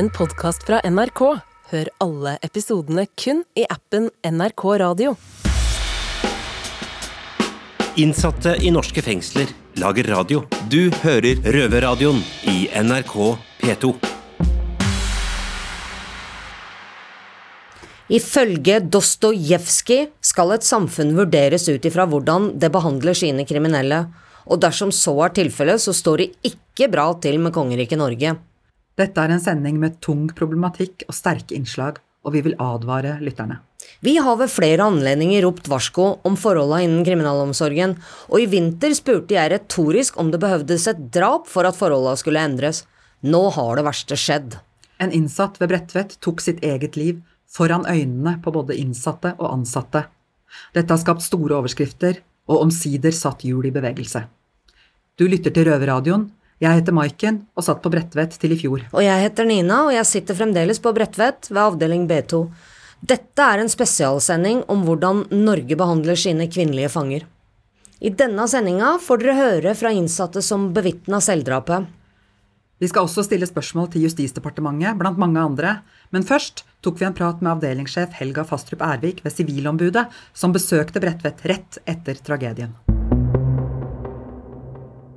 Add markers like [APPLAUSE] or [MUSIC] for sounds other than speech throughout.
en podkast fra NRK. Hør alle episodene kun i appen NRK Radio. Innsatte i norske fengsler lager radio. Du hører Røverradioen i NRK P2. Ifølge Dostojevskij skal et samfunn vurderes ut ifra hvordan det behandler sine kriminelle, og dersom så er tilfellet, så står det ikke bra til med kongeriket Norge. Dette er en sending med tung problematikk og sterke innslag, og vi vil advare lytterne. Vi har ved flere anledninger ropt varsko om forholda innen kriminalomsorgen, og i vinter spurte jeg retorisk om det behøvdes et drap for at forholda skulle endres. Nå har det verste skjedd. En innsatt ved Bredtvet tok sitt eget liv foran øynene på både innsatte og ansatte. Dette har skapt store overskrifter, og omsider satt hjul i bevegelse. Du lytter til Røverradioen. Jeg heter Maiken og satt på Bredtvet til i fjor. Og jeg heter Nina, og jeg sitter fremdeles på Bredtvet ved avdeling B2. Dette er en spesialsending om hvordan Norge behandler sine kvinnelige fanger. I denne sendinga får dere høre fra innsatte som bevitna selvdrapet. Vi skal også stille spørsmål til Justisdepartementet, blant mange andre, men først tok vi en prat med avdelingssjef Helga Fastrup Ervik ved Sivilombudet, som besøkte Bredtvet rett etter tragedien.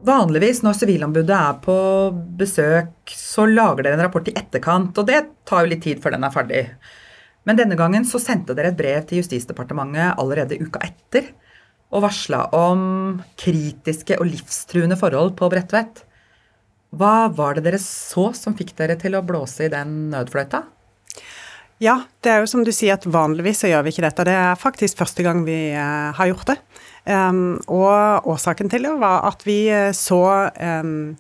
Vanligvis når Sivilombudet er på besøk, så lager dere en rapport i etterkant, og det tar jo litt tid før den er ferdig. Men denne gangen så sendte dere et brev til Justisdepartementet allerede uka etter og varsla om kritiske og livstruende forhold på Bredtvet. Hva var det dere så som fikk dere til å blåse i den nødfløyta? Ja, det er jo som du sier at vanligvis så gjør vi ikke dette. Det er faktisk første gang vi uh, har gjort det. Um, og årsaken til det var at vi uh, så um,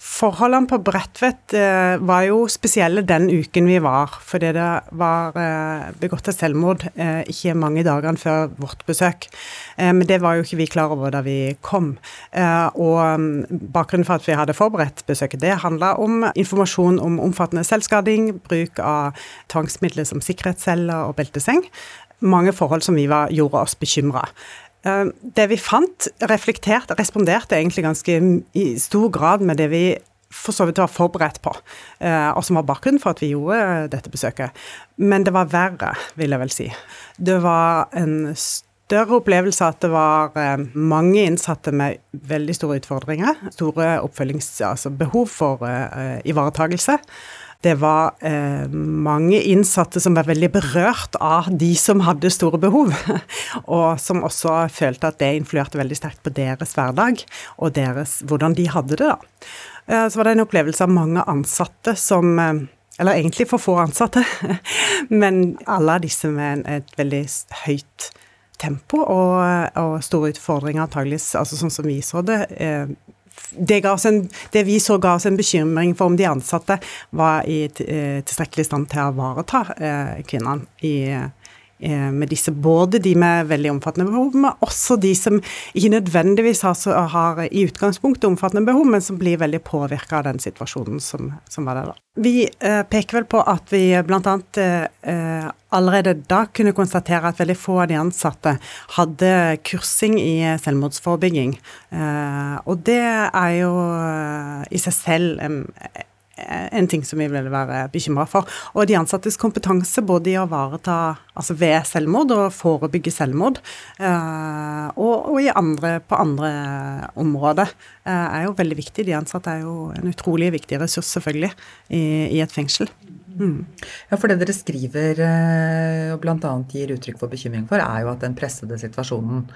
Forholdene på Bredtvet eh, var jo spesielle den uken vi var, fordi det var eh, begått et selvmord eh, ikke mange dagene før vårt besøk. Eh, men det var jo ikke vi klar over da vi kom. Eh, og mm, bakgrunnen for at vi hadde forberedt besøket, det handla om informasjon om omfattende selvskading, bruk av tvangsmidler som sikkerhetsceller og belteseng. Mange forhold som vi var, gjorde oss bekymra. Eh, det vi fant, reflekterte, responderte egentlig ganske i stor grad med det vi for så vidt var forberedt på, eh, og som var bakgrunnen for at vi gjorde dette besøket. Men det var verre, vil jeg vel si. Det var en større opplevelse at det var eh, mange innsatte med veldig store utfordringer. Store oppfølgingsbehov altså for ivaretagelse. Det var eh, mange innsatte som var veldig berørt av de som hadde store behov, [LAUGHS] og som også følte at det influerte veldig sterkt på deres hverdag og deres, hvordan de hadde det. da. Eh, så var det en opplevelse av mange ansatte som eh, eller egentlig for få ansatte, [LAUGHS] men alle disse med et veldig høyt tempo og, og store utfordringer, antageligvis, altså sånn som vi så det, eh, det, en, det, vi så ga oss en bekymring for om de ansatte var i eh, tilstrekkelig stand til å ivareta eh, kvinnene i, med disse, både de med veldig omfattende behov, men også de som ikke nødvendigvis har, har i utgangspunktet omfattende behov, men som blir veldig påvirka av den situasjonen som, som var der. da. Vi eh, peker vel på at vi bl.a. Eh, allerede da kunne konstatere at veldig få av de ansatte hadde kursing i selvmordsforebygging. Eh, og det er jo eh, i seg selv en, en ting som vi vil være bekymra for. Og de ansattes kompetanse både i å ivareta altså ved selvmord og forebygge selvmord, eh, og, og, andre, på andre områder, er jo veldig viktig. De ansatte er jo en utrolig viktig ressurs, selvfølgelig, i, i et fengsel. Mm. Ja, for det dere skriver eh, og bl.a. gir uttrykk for bekymring for, er jo at den pressede situasjonen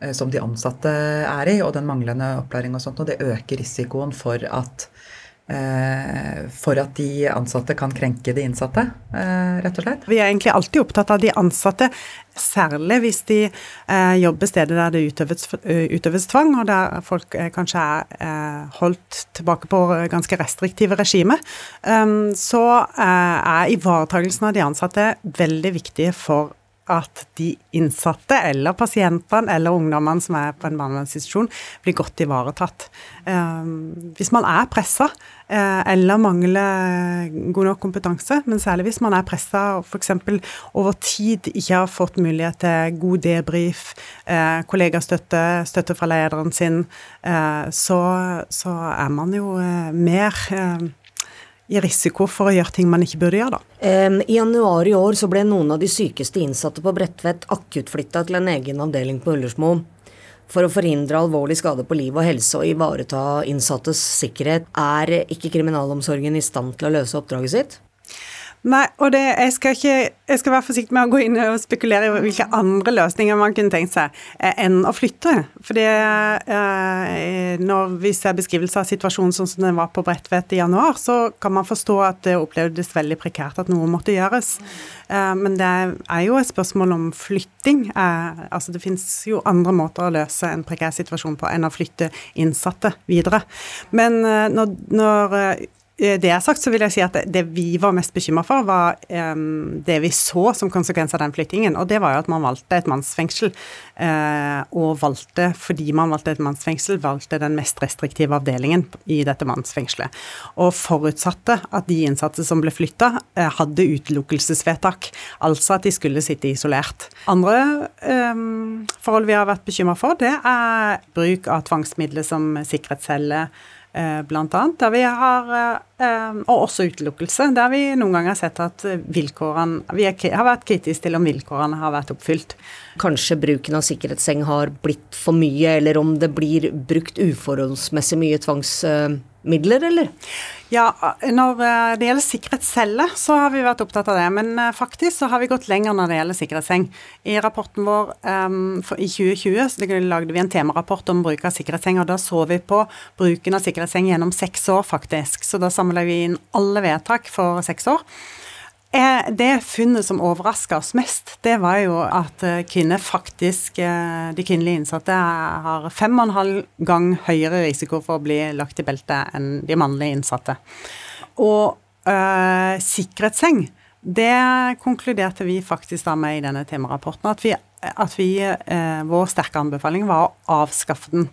eh, som de ansatte er i, og den manglende opplæring og sånt, og det øker risikoen for at Eh, for at de ansatte kan krenke de innsatte, eh, rett og slett? Vi er egentlig alltid opptatt av de ansatte, særlig hvis de eh, jobber steder der det utøves, utøves, tvang, og der folk kanskje er holdt tilbake på ganske restriktive regimer. Ehm, så er ivaretagelsen av de ansatte veldig viktig for at de innsatte, eller pasientene, eller ungdommene som er på en barnevernsinstitusjon, blir godt ivaretatt. Ehm, hvis man er pressa eh, eller mangler god nok kompetanse, men særlig hvis man er pressa og f.eks. over tid ikke har fått mulighet til god debrief, eh, kollegastøtte, støtte fra lederen sin, eh, så, så er man jo mer i risiko for å gjøre ting man ikke burde gjøre, da. I januar i år så ble noen av de sykeste innsatte på Bredtvet akuttflytta til en egen avdeling på Ullersmo. For å forhindre alvorlig skade på liv og helse og ivareta innsattes sikkerhet, er ikke kriminalomsorgen i stand til å løse oppdraget sitt? Nei, og det, jeg, skal ikke, jeg skal være forsiktig med å gå inn og spekulere i hvilke andre løsninger man kunne tenkt seg eh, enn å flytte. Fordi eh, når vi ser beskrivelser av situasjonen sånn som den var på Bredtvet i januar, så kan man forstå at det opplevdes veldig prekært at noe måtte gjøres. Eh, men det er jo et spørsmål om flytting. Eh, altså det finnes jo andre måter å løse en prekær situasjon på enn å flytte innsatte videre. Men eh, når, når Eh, det er sagt, så vil jeg si at det vi var mest bekymra for, var um, det vi så som konsekvens av den flyttingen. Og det var jo at man valgte et mannsfengsel. Uh, og valgte, fordi man valgte et mannsfengsel, valgte den mest restriktive avdelingen i dette mannsfengselet. Og forutsatte at de innsatte som ble flytta, uh, hadde utelukkelsesvedtak. Altså at de skulle sitte isolert. Andre um, forhold vi har vært bekymra for, det er bruk av tvangsmidler som sikkerhetscelle Eh, blant annet, der vi har, eh, og også utelukkelse, der vi noen ganger har sett at vilkårene Vi har vært kritiske til om vilkårene har vært oppfylt. Kanskje bruken av sikkerhetsseng har blitt for mye, eller om det blir brukt uforholdsmessig mye tvangsmidler, eller? Ja, når eh, det gjelder sikkerhetscelle, så har vi vært opptatt av det. Men eh, faktisk så har vi gått lenger når det gjelder sikkerhetsseng. I rapporten vår um, for, i 2020 så lagde vi en temarapport om bruk av sikkerhetsseng, og da så vi på bruken av sikkerhetsseng gjennom seks år, faktisk. Så da samla vi inn alle vedtak for seks år. Det funnet som overraska oss mest, det var jo at eh, kvinner faktisk, eh, de kvinnelige innsatte, har fem og en halv gang høyere risiko for å bli lagt i beltet enn de mannlige innsatte. Og øh, sikkerhetsseng, det konkluderte vi faktisk da med i denne temarapporten. At, vi, at vi, øh, vår sterke anbefaling var å avskaffe den.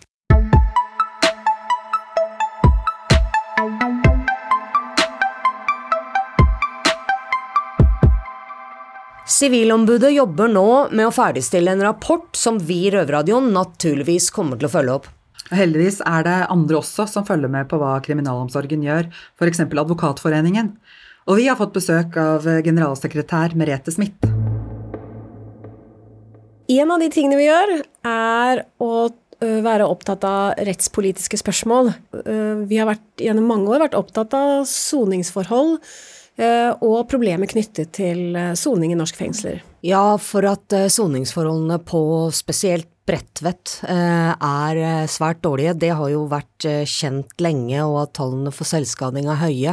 Sivilombudet jobber nå med å ferdigstille en rapport som vi i Røverradioen naturligvis kommer til å følge opp. Heldigvis er det andre også som følger med på hva kriminalomsorgen gjør, f.eks. Advokatforeningen. Og vi har fått besøk av generalsekretær Merete Smith. En av de tingene vi gjør, er å være opptatt av rettspolitiske spørsmål. Vi har vært, gjennom mange år vært opptatt av soningsforhold og problemer knyttet til eh, soning i norske fengsler. Ja, for at eh, soningsforholdene på spesielt Bredtvet er svært dårlige, det har jo vært kjent lenge, og at tallene for selvskading er høye.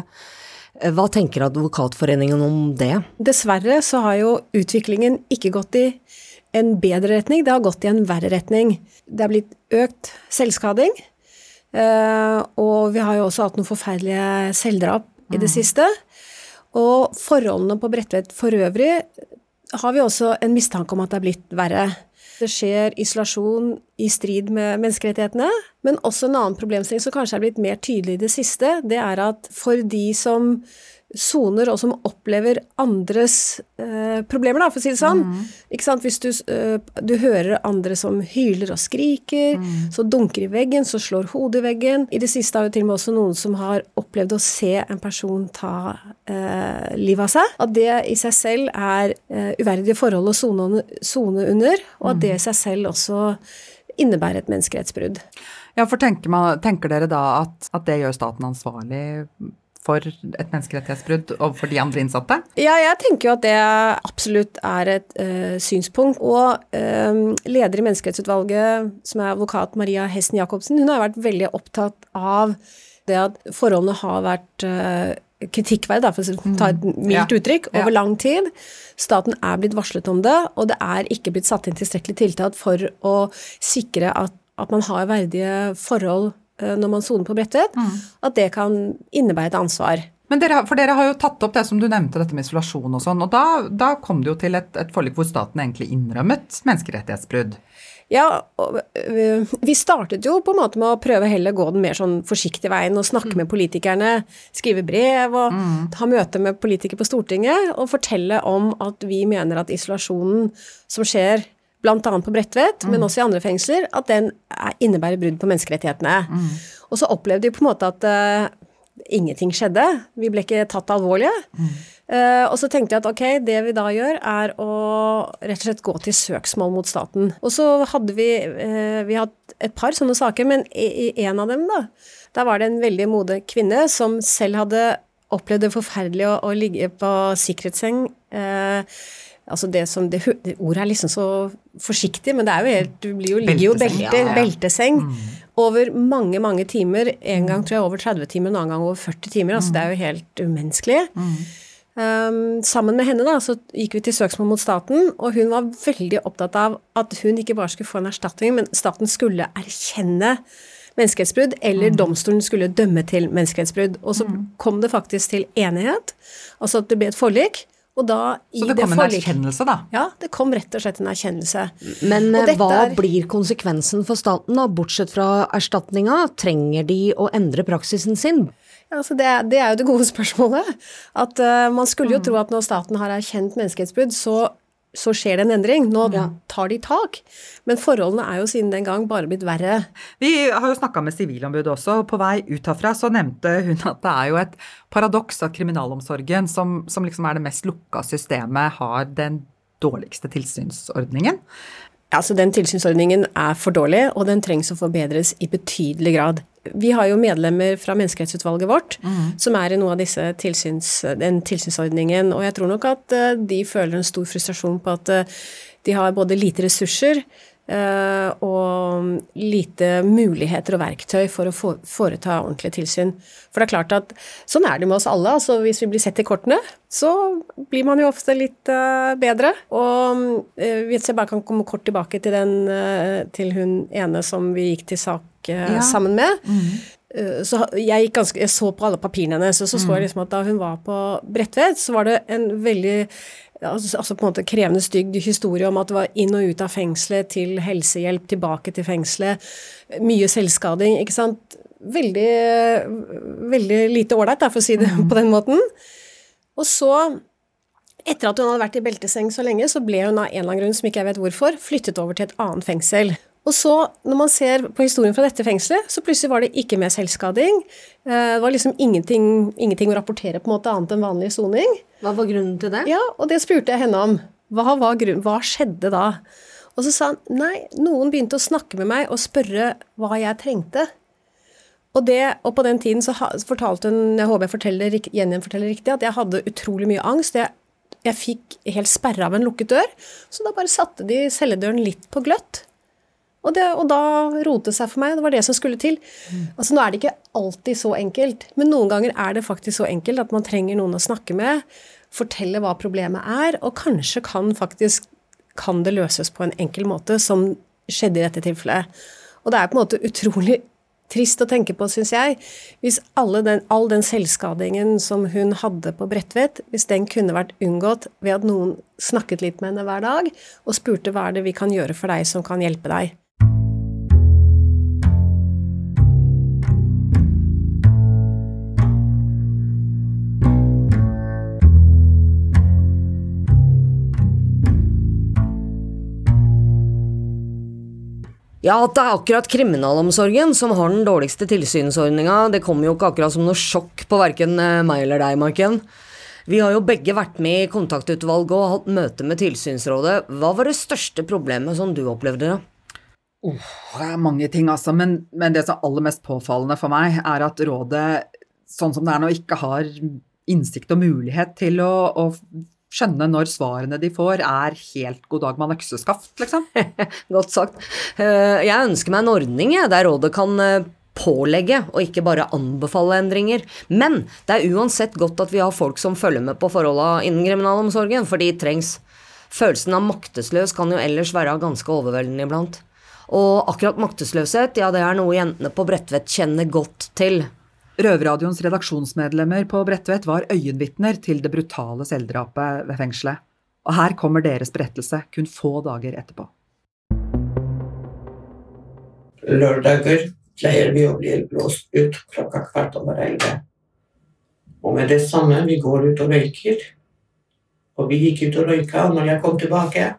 Hva tenker Advokatforeningen om det? Dessverre så har jo utviklingen ikke gått i en bedre retning, det har gått i en verre retning. Det er blitt økt selvskading, og vi har jo også hatt noen forferdelige selvdrap i det mm. siste. Og forholdene på Bredtvet for øvrig har vi også en mistanke om at det er blitt verre. Det skjer isolasjon i strid med menneskerettighetene, men også en annen problemstilling som kanskje er blitt mer tydelig i det siste, det er at for de som soner, og som opplever andres eh, problemer, da, for å si det sånn. Mm. Ikke sant? Hvis du, eh, du, hører andre som hyler og skriker, mm. så dunker i veggen, så slår hodet i veggen. I det siste har jo til og med også noen som har opplevd å se en person ta eh, livet av seg. At det i seg selv er eh, uverdige forhold å sone under, og at det i seg selv også innebærer et menneskerettsbrudd. Ja, for tenker, man, tenker dere da at, at det gjør staten ansvarlig for et menneskerettighetsbrudd overfor de andre innsatte? Ja, jeg tenker jo at det absolutt er et uh, synspunkt. Og uh, leder i Menneskerettighetsutvalget, som er advokat Maria Hesten Jacobsen, hun har vært veldig opptatt av det at forholdene har vært uh, kritikkverdig, for å ta et mm. mildt uttrykk, over lang tid. Staten er blitt varslet om det, og det er ikke blitt satt inn tilstrekkelig tiltak for å sikre at, at man har verdige forhold Eh, når man soner på Bredtvet, mm. at det kan innebære et ansvar. Men dere, for dere har jo tatt opp det som du nevnte, dette med isolasjon og sånn. Og da, da kom det jo til et, et forlik hvor staten egentlig innrømmet menneskerettighetsbrudd. Ja, vi startet jo på en måte med å prøve heller gå den mer sånn forsiktige veien og snakke mm. med politikerne, skrive brev og mm. ha møte med politikere på Stortinget og fortelle om at vi mener at isolasjonen som skjer bl.a. på Bredtvet, mm. men også i andre fengsler, at den innebærer brudd på menneskerettighetene. Mm. Og så opplevde vi på en måte at uh, ingenting skjedde. Vi ble ikke tatt alvorlige. Eh, og så tenkte jeg at ok, det vi da gjør, er å rett og slett gå til søksmål mot staten. Og så hadde vi uh, Vi hatt et par sånne saker, men i, i en av dem, da, der var det en veldig modig kvinne som selv hadde opplevd det forferdelige å, å ligge på sikkerhetsseng. Eh, Altså det som, det, det Ordet er liksom så forsiktig, men det er jo helt Du blir jo, ligger jo belte, Ja, ja. belteseng over mange, mange timer. En gang tror jeg over 30 timer, en annen gang over 40 timer. Altså det er jo helt umenneskelig. Um, sammen med henne da, så gikk vi til søksmål mot staten, og hun var veldig opptatt av at hun ikke bare skulle få en erstatning, men staten skulle erkjenne menneskerettsbrudd, eller domstolen skulle dømme til menneskerettsbrudd. Og så kom det faktisk til enighet, altså at det ble et forlik. Og da i Så det kom en forlik- erkjennelse, da. Ja, det kom rett og slett en erkjennelse. Men Og eh, dette hva er- blir konsekvensen for staten, da, bortsett fra erstatninga? Trenger de å endre praksisen sin? Ja, altså det, det er jo det gode spørsmålet. At uh, Man skulle jo tro at når staten har erkjent menneskerettsbrudd, så, så skjer det en endring. Nå tar de tak. Men forholdene er jo siden den gang bare blitt verre. Vi har jo snakka med Sivilombudet også, og på vei ut herfra så nevnte hun at det er jo et paradoks at kriminalomsorgen, som, som liksom er det mest lukka systemet, har den dårligste tilsynsordningen. Altså, Den tilsynsordningen er for dårlig, og den trengs å forbedres i betydelig grad. Vi har jo medlemmer fra menneskerettsutvalget vårt som er i noe av disse tilsyns, den tilsynsordningen, og jeg tror nok at eh, de føler en stor frustrasjon på at eh, de har både lite ressurser eh, og lite muligheter og verktøy for å få, foreta ordentlig tilsyn. For det er klart at sånn er det med oss alle. altså Hvis vi blir sett i kortene, så blir man jo ofte litt bedre. Og hvis jeg bare kan komme kort tilbake til den til hun ene som vi gikk til sak eh, Ja. sammen med. Mm. Så jeg, ganske, jeg så på alle papirene hennes, og så så jeg liksom at da hun var på Bredtvet, så var det en veldig altså, altså på en måte krevende stygg historie om at det var inn og ut av fengselet, til helsehjelp, tilbake til fengselet, mye selvskading, ikke sant. Veldig, veldig lite ålreit, for å si det [LAUGHS] på den måten. Og så, etter at hun hadde vært i belteseng så lenge, så ble hun av en eller annen grunn, som ikke jeg vet hvorfor, flyttet over til et annet fengsel. Og så, når man ser på historien fra dette fengselet, så plutselig var det ikke mer selvskading. Eh, Det var liksom ingenting, ingenting å rapportere på en måte annet enn vanlig soning. Hva var grunnen til det? Ja, og det spurte jeg henne om. Hva, var grunn, hva skjedde da? Og så sa han nei, noen begynte å snakke med meg og spørre hva jeg trengte. Og, det, og på den tiden så fortalte hun, jeg håper jeg forteller, Jenny forteller riktig, at jeg hadde utrolig mye angst. Jeg, jeg fikk helt sperra av en lukket dør, så da bare satte de celledøren litt på gløtt. Og, det, og da rotet det seg for meg. Det var det som skulle til. Altså Nå er det ikke alltid så enkelt, men noen ganger er det faktisk så enkelt at man trenger noen å snakke med, fortelle hva problemet er, og kanskje kan faktisk kan det løses på en enkel måte, som skjedde i dette tilfellet. Og det er på en måte utrolig trist å tenke på, syns jeg, hvis den, all den selvskadingen som hun hadde på Bredtvet, hvis den kunne vært unngått ved at noen snakket litt med henne hver dag og spurte hva er det vi kan gjøre for deg som kan hjelpe deg. Ja, at det er akkurat kriminalomsorgen som har den dårligste tilsynsordninga, det kommer jo ikke akkurat som noe sjokk på verken eh, meg eller deg, Maiken. Vi har jo begge vært med i kontaktutvalget og hatt møte med tilsynsrådet. Hva var det største problemet som du opplevde? da? Det er mange ting, altså, men, men det som er aller mest påfallende for meg, er at rådet, sånn som det er nå, ikke har innsikt og mulighet til å, å skjønne når svarene de får, er helt god dag med økseskaft, liksom. [LAUGHS] Godt sagt. Eh, Jeg ønsker meg en ordning der rådet kan eh, pålegge og ikke bare anbefale endringer. Men det er uansett godt at vi har folk som følger med på forholda innen kriminalomsorgen, for de trengs. Følelsen av maktesløs kan jo ellers være ganske overveldende iblant. Og akkurat maktesløshet, ja det er noe jentene på Bredtvet kjenner godt til. Røverradioens redaksjonsmedlemmer på Bredtvet var øyenvitner til det brutale selvdrapet ved fengselet. Og her kommer deres berettelse kun få dager etterpå. Lørdager pleier vi å bli blåst ut klokka kvart over elleve. Og med det samme, vi går ut og røyker. Og vi gikk ut og røyka, og når jeg kom tilbake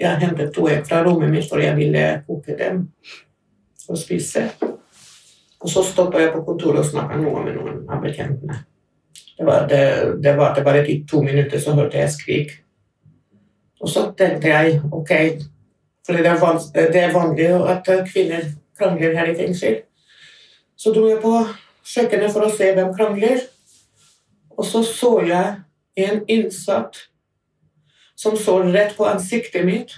Jeg hentet to egg fra rommet mitt, for jeg ville koke dem og spise. Og så stoppa jeg på kontoret og snakka noe med noen av betjentene. Det var, det, det var det bare i to minutter så hørte jeg skrik. Og så tenkte jeg ok, for det er, vans det er vanlig at kvinner krangler her i fengsel. Så dro jeg på kjøkkenet for å se hvem krangler. Og så så jeg en innsatt som så rett på ansiktet mitt.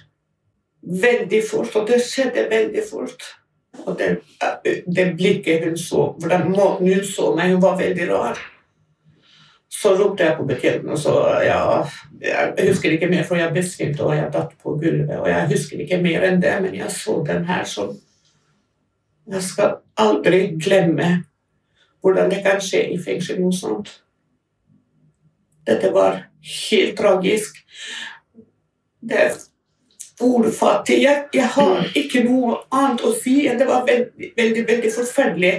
Veldig fort, og det skjedde veldig fort. Og det, det blikket hun så, hvordan måten hun så meg, hun var veldig rar. Så ropte jeg på betjenten og så ja, Jeg husker ikke mer, for jeg besvimte og jeg datt på gulvet. Og jeg husker ikke mer enn det, men jeg så den her som Jeg skal aldri glemme hvordan det kan skje i fengsel noe sånt. Dette var helt tragisk. Det er. Jeg, jeg har ikke noe annet å si enn det var veldig, veldig, veldig forferdelig.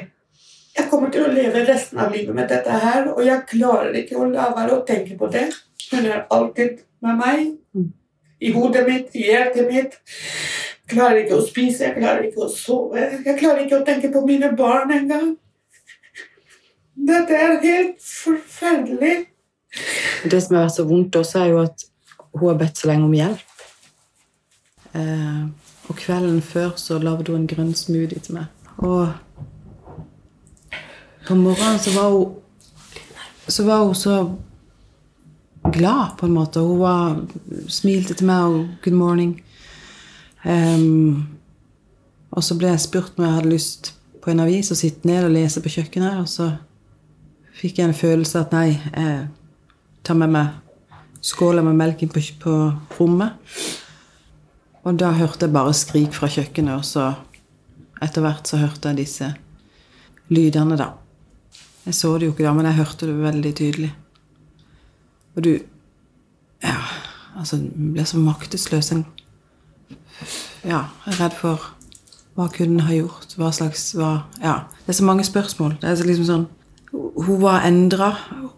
Jeg kommer til å leve resten av livet med dette her, og jeg klarer ikke å la være å tenke på det. Hun er alltid med meg. I hodet mitt, i hjertet mitt. Jeg klarer ikke å spise, jeg klarer ikke å sove. Jeg klarer ikke å tenke på mine barn engang. Dette er helt forferdelig. Det som har vært så vondt også, er jo at hun har bedt så lenge om hjelp. Eh, og kvelden før så lagde hun en grønn smoothie til meg. Og på morgenen så var hun så var hun så glad, på en måte. Hun var, smilte til meg og 'good morning'. Um, og så ble jeg spurt om jeg hadde lyst på en avis og sitte ned og lese på kjøkkenet. Og så fikk jeg en følelse at nei, jeg tar med meg skåla med melk inn på, på rommet. Og da hørte jeg bare skrik fra kjøkkenet, og så etter hvert så hørte jeg disse lydene, da. Jeg så det jo ikke da, men jeg hørte det veldig tydelig. Og du Ja, altså ble så maktesløs. En, ja, jeg er redd for hva kunne ha gjort? Hva slags hva, Ja. Det er så mange spørsmål. Det er liksom sånn Hun var endra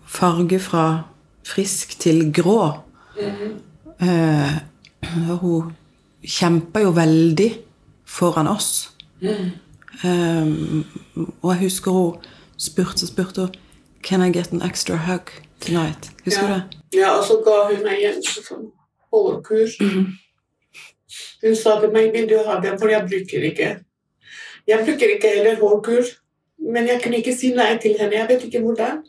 farge fra frisk til grå. Eh, hun kjempa jo veldig foran oss. Eh, og jeg husker hun spurte og spurte hun Can I get an extra hug tonight? Husker ja. du det? Ja, og så ga hun meg en sånn hårkurs. Hun sa til meg vil du ha den, for jeg bruker ikke. Jeg bruker ikke heller hårkur, men jeg kunne ikke si nei til henne. Jeg vet ikke hvordan.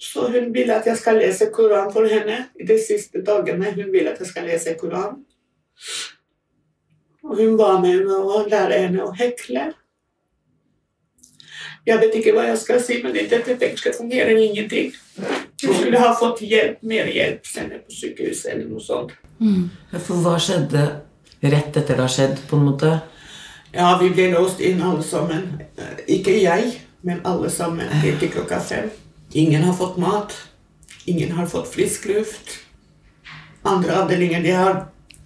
Så hun vil at jeg skal lese Koran for henne i de siste dagene. Hun vil at jeg skal lese Koran. Og hun ba meg med å lære henne å hekle. Jeg vet ikke hva jeg skal si, men i dette fengselet fungerer ingenting. Hun skulle ha fått hjelp, mer hjelp senere på sykehuset eller noe sånt. For hva skjedde rett etter det har skjedd, på en måte? Ja, vi ble låst inn alle sammen. Eh, Ikke jeg, men alle sammen helt til klokka fem. Ingen har fått mat. Ingen har fått frisk luft. Andre avdelinger de har,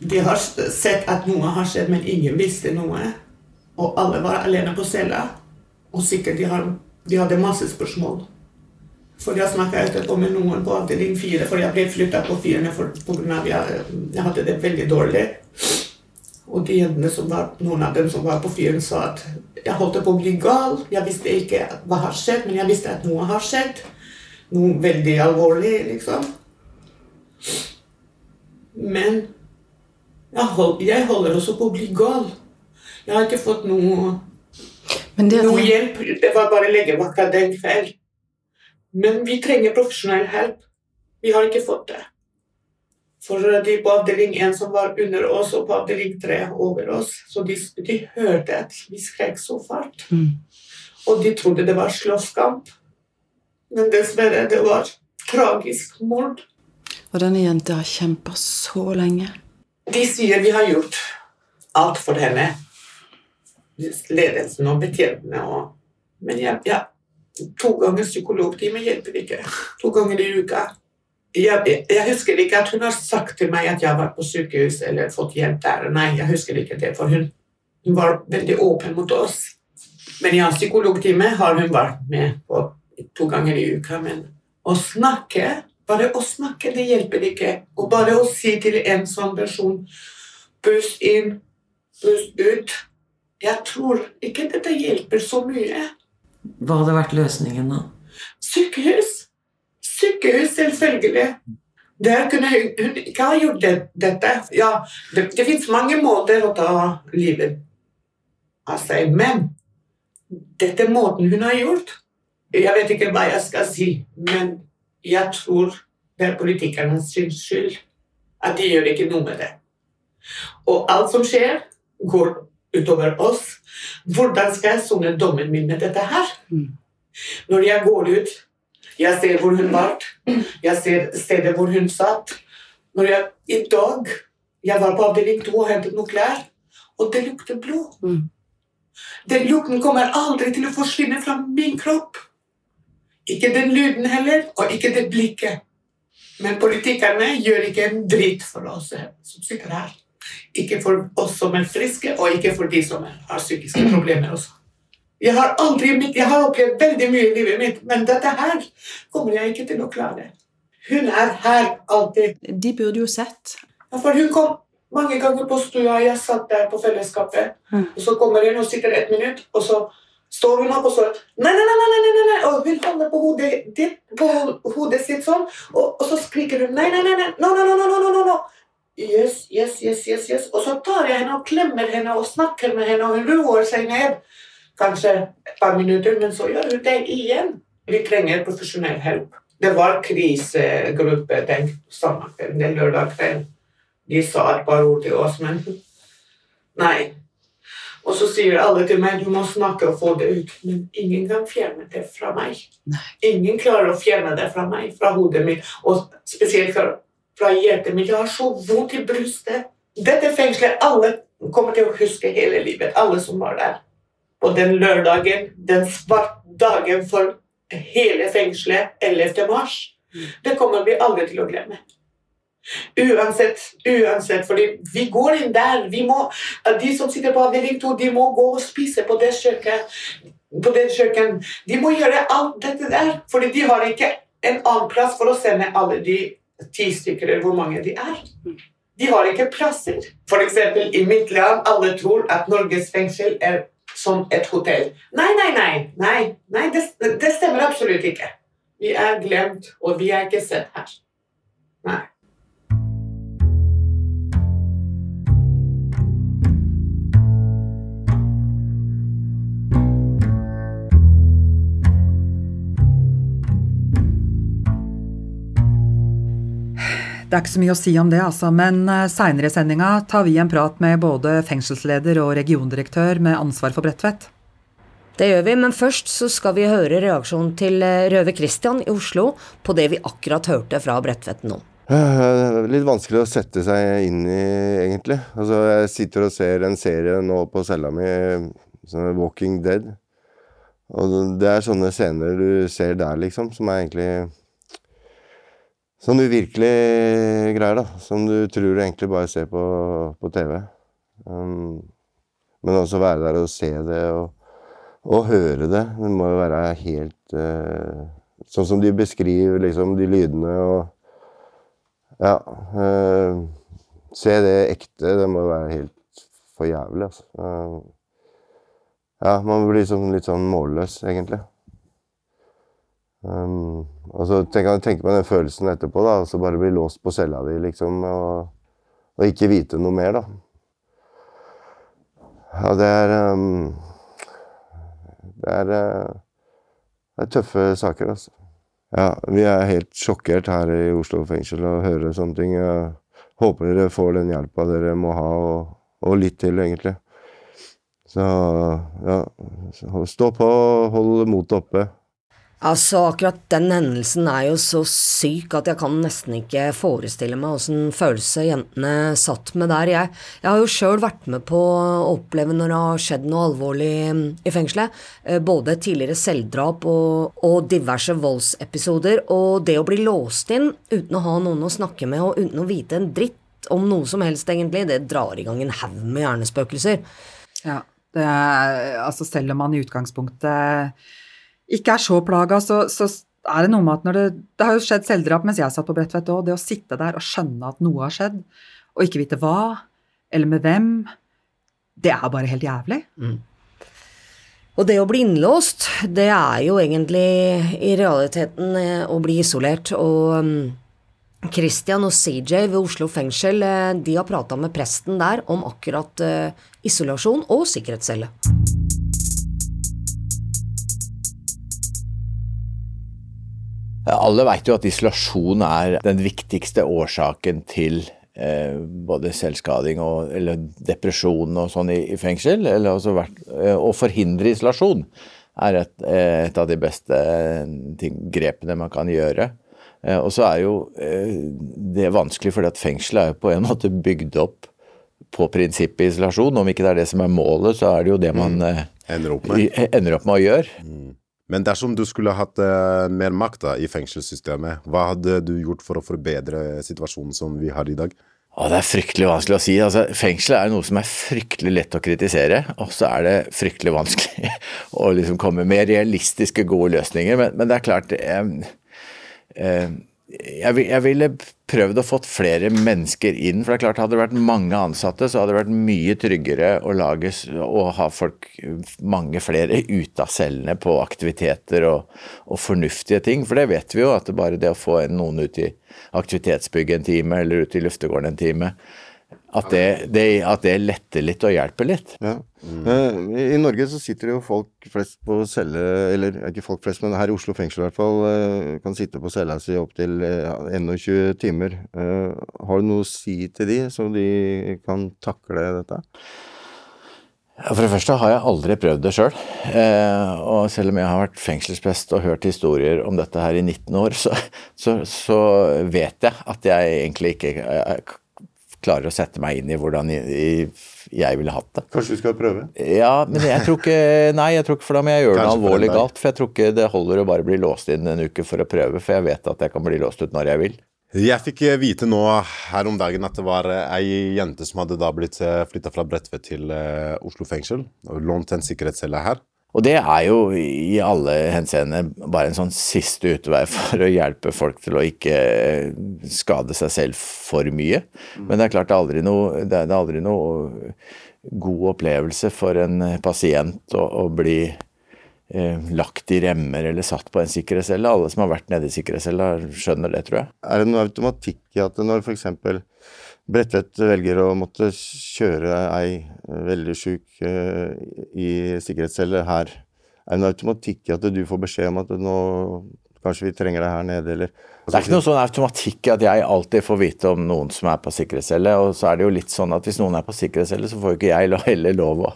de har sett at noe har skjedd, men ingen visste noe. Og alle var alene på cella. Og sikkert de, har, de hadde masse spørsmål. For jeg snakka etterpå med noen på avdeling fire, for jeg ble flytta på firene pga. av jeg, jeg hadde det veldig dårlig. Og de jentene som var, noen av dem som var på fyren, sa at jeg holdt på å bli gal. Jeg visste ikke hva har skjedd, men jeg visste at noe har skjedd. Noe veldig alvorlig, liksom. Men jeg, hold, jeg holder også på å bli gal. Jeg har ikke fått noe, Men det noe det... hjelp. Det var bare legevakta den kveld. Men vi trenger profesjonell hjelp. Vi har ikke fått det. For de på avdeling 1 som var under oss, og på avdeling 3 over oss, så de, de hørte at vi skrek så fælt. Mm. Og de trodde det var slåsskamp. Men dessverre, det var tragisk mord. og denne jenta har kjempa så lenge. De sier vi har gjort alt for henne. Ledelsen og betjentene og Men jeg, jeg, to ganger psykologtime hjelper ikke. To ganger i uka. Jeg, jeg husker ikke at hun har sagt til meg at jeg har vært på sykehus eller fått hjelp der. Nei, jeg husker ikke det, for hun, hun var veldig åpen mot oss. Men ja, psykologtime har hun vært med på to ganger i uka. Men å snakke, bare å snakke, det hjelper ikke. Og bare å si til en sånn person Pust inn, pust ut. Jeg tror ikke dette hjelper så mye. Hva hadde vært løsningen da? Sykehus! Sykehus, selvfølgelig. Der kunne hun, ikke ha gjort det, dette. Ja, det, det fins mange måter å ta livet av seg, men dette måten hun har gjort. Jeg vet ikke hva jeg skal si, men jeg tror det er politikernes skyld at de gjør ikke noe med det. Og alt som skjer, går utover oss. Hvordan skal jeg sone dommen min med dette her? Når jeg går ut, jeg ser hvor hun var, jeg ser stedet hvor hun satt. Når jeg, I dag jeg var på avdeling 2 og hentet noen klær, og det lukter blod. Den lukten kommer aldri til å forsvinne fra min kropp. Ikke den lyden heller, og ikke det blikket. Men politikerne gjør ikke en dritt for oss som sitter her. Ikke for oss som er friske, og ikke for de som har psykiske problemer også. Jeg har aldri jeg har opplevd veldig mye i livet mitt, men dette her kommer jeg ikke til å klare. Hun er her alltid. De burde jo sett. Ja, for hun kom mange ganger på stua, jeg satt der på fellesskapet, og så kommer hun og sitter et minutt, og så står hun opp og så nei, nei, nei, nei, nei, nei, og hun holder på hodet, ditt, på hodet sitt sånn, og, og så skriker hun nei, nei, nei, nei, no, no, no, no, no, no. Yes, yes, yes, yes, yes. Og så tar jeg henne og klemmer henne og snakker med henne, og hun roer seg ned. Kanskje et par minutter, men så gjør hun det igjen. Vi trenger profesjonell hjelp. Det var krisegruppe den sommeren, den lørdag kveld. De sa et par ord til oss, men nei. Og så sier alle til meg du må snakke og få det ut. Men ingen kan fjerne det fra meg. Ingen klarer å fjerne det fra meg, fra hodet mitt, og spesielt fra, fra hjertet mitt. Jeg har så vondt i brystet. Dette fengselet alle kommer til å huske hele livet, alle som var der. Og den lørdagen, den svarte dagen for hele fengselet, 11. mars, det kommer vi aldri til å glemme. Uansett, uansett, fordi vi går inn der. Må, de som sitter på avdeling 2, de må gå og spise på det kjøkkenet. På det kjøkken. De må gjøre alt dette der, fordi de har ikke en annen plass for å sende alle de ti stykker, eller hvor mange de er. De har ikke plasser. Eksempel i mitt land, alle tror at Norges fengsel er som et hotell. Nei, nei, nei. nei, nei det, det stemmer absolutt ikke. Vi er glemt, og vi er ikke sett her. Nei. Det er ikke så mye å si om det, altså, men seinere i sendinga tar vi en prat med både fengselsleder og regiondirektør med ansvar for Bredtvet. Det gjør vi, men først så skal vi høre reaksjonen til eh, Røve Christian i Oslo på det vi akkurat hørte fra Bredtvet nå. Litt vanskelig å sette seg inn i, egentlig. Altså, jeg sitter og ser en serie nå på cella mi, som er Walking Dead. Og det er sånne scener du ser der, liksom, som er egentlig Sånn virkelig greier, da. Som du tror du egentlig bare ser på, på TV. Um, men også være der og se det og, og høre det. Det må jo være helt uh, Sånn som de beskriver liksom de lydene og Ja. Uh, se det ekte. Det må være helt for jævlig, altså. Uh, ja, man blir liksom litt sånn målløs, egentlig. Um, og så tenker jeg tenke på den følelsen etterpå, da. Altså bare bli låst på cella di, liksom. Og, og, ikke vite noe mer, da. Ja, det er um, Det er, uh, det er tøffe saker, altså. Ja, vi er helt sjokkert her i Oslo fengsel og hører sånne ting. Jeg håper dere får den hjelpa dere må ha, og, og litt til, egentlig. Så ja, stå på, hold motet oppe. Altså, akkurat den hendelsen er jo så syk at jeg kan nesten ikke forestille meg åssen følelse jentene satt med der. Jeg, jeg har jo sjøl vært med på å oppleve når det har skjedd noe alvorlig i fengselet. Både tidligere selvdrap og, og diverse voldsepisoder. Og det å bli låst inn uten å ha noen å snakke med og uten å vite en dritt om noe som helst, egentlig, det drar i gang en haug med hjernespøkelser. Ja, det er, altså selv om man i utgangspunktet ikke er så plaga, så, så, er det noe med at når det Det har jo skjedd selvdrap mens jeg satt på Bredtvet òg. Det å sitte der og skjønne at noe har skjedd, og ikke vite hva, eller med hvem, det er bare helt jævlig. Mm. Og det å bli innlåst, det er jo egentlig i realiteten eh, å bli isolert. Og um, Christian og CJ ved Oslo fengsel eh, de har prata med presten der om akkurat uh, isolasjon og sikkerhetscelle. Alle vet jo at isolasjon er den viktigste årsaken til eh, både selvskading og eller depresjon og sånn i, i fengsel. Eller vært, eh, å forhindre isolasjon er et, eh, et av de beste ting, grepene man kan gjøre. Eh, og så er jo eh, det vanskelig fordi at fengselet er jo på en måte bygd opp på prinsippet isolasjon. Om ikke det er det som er målet, så er det jo det man mm. eh, ender, opp med. ender opp med å gjøre. Mm. Men dersom du skulle hatt uh, mer makt da, i fengselssystemet, hva hadde du gjort for å forbedre situasjonen som vi har i dag? Å, det er fryktelig vanskelig å si. Altså, fengsel er noe som er fryktelig lett å kritisere, og så er det fryktelig vanskelig [LAUGHS] å liksom komme med realistiske, gode løsninger. Men, men det er klart eh, eh, jeg, jeg, ville prøvd å fått flere mennesker inn. For det er klart, hadde det vært mange ansatte, så hadde det vært mye tryggere å lage å ha folk, mange flere, ute av cellene på aktiviteter og, og, fornuftige ting. For det vet vi jo, at det bare det å få noen ut i aktivitetsbygget en time, eller ut i luftegården en time, at det, det, at det, letter litt og hjelper litt. Ja. Mm. I Norge så sitter jo folk flest på celle, eller ikke folk flest, men her i Oslo fengsel i hvert fall, eh, kan sitte på cella si opptil ja, 21 timer. Eh, har du noe å si til de, så de kan takle dette? For det første har jeg aldri prøvd det sjøl. Eh, og selv om jeg har vært fengselsprest og hørt historier om dette her i 19 år, så, så, så vet jeg at jeg egentlig ikke klarer å sette meg inn i hvordan jeg, ville hatt det. Kanskje du skal prøve? Ja, men jeg tror ikke Nei, jeg tror ikke for da må jeg gjøre noe alvorlig galt. For jeg tror ikke det holder å bare bli låst inn en uke for å prøve, for jeg vet at jeg kan bli låst ut når jeg vil. Jeg fikk vite nå her om dagen at det var ei jente som hadde da blitt eh, flytta fra Bredtvet til eh, Oslo fengsel og lånt en sikkerhetscelle her. Og det er jo i alle henseender bare en sånn siste utvei [LAUGHS] for å hjelpe folk til å ikke skade seg selv for mye. Men det er klart det er aldri noe, det er aldri noe god opplevelse for en pasient å, å bli eh, lagt i remmer eller satt på en sikkerhetscelle. Alle som har vært nede i sikkerhetscella skjønner det, tror jeg. Er det noe automatikk i at når f.eks. Bredtvet velger å måtte kjøre ei veldig sjuk uh, i sikkerhetscelle her. Er det noe automatikk i at du får beskjed om at nå kanskje vi trenger deg her nede, eller Det er ikke noe sånn automatikk at jeg alltid får vite om noen som er på sikkerhetscelle. Og så er det jo litt sånn at hvis noen er på sikkerhetscelle, så får jo ikke jeg heller lov å,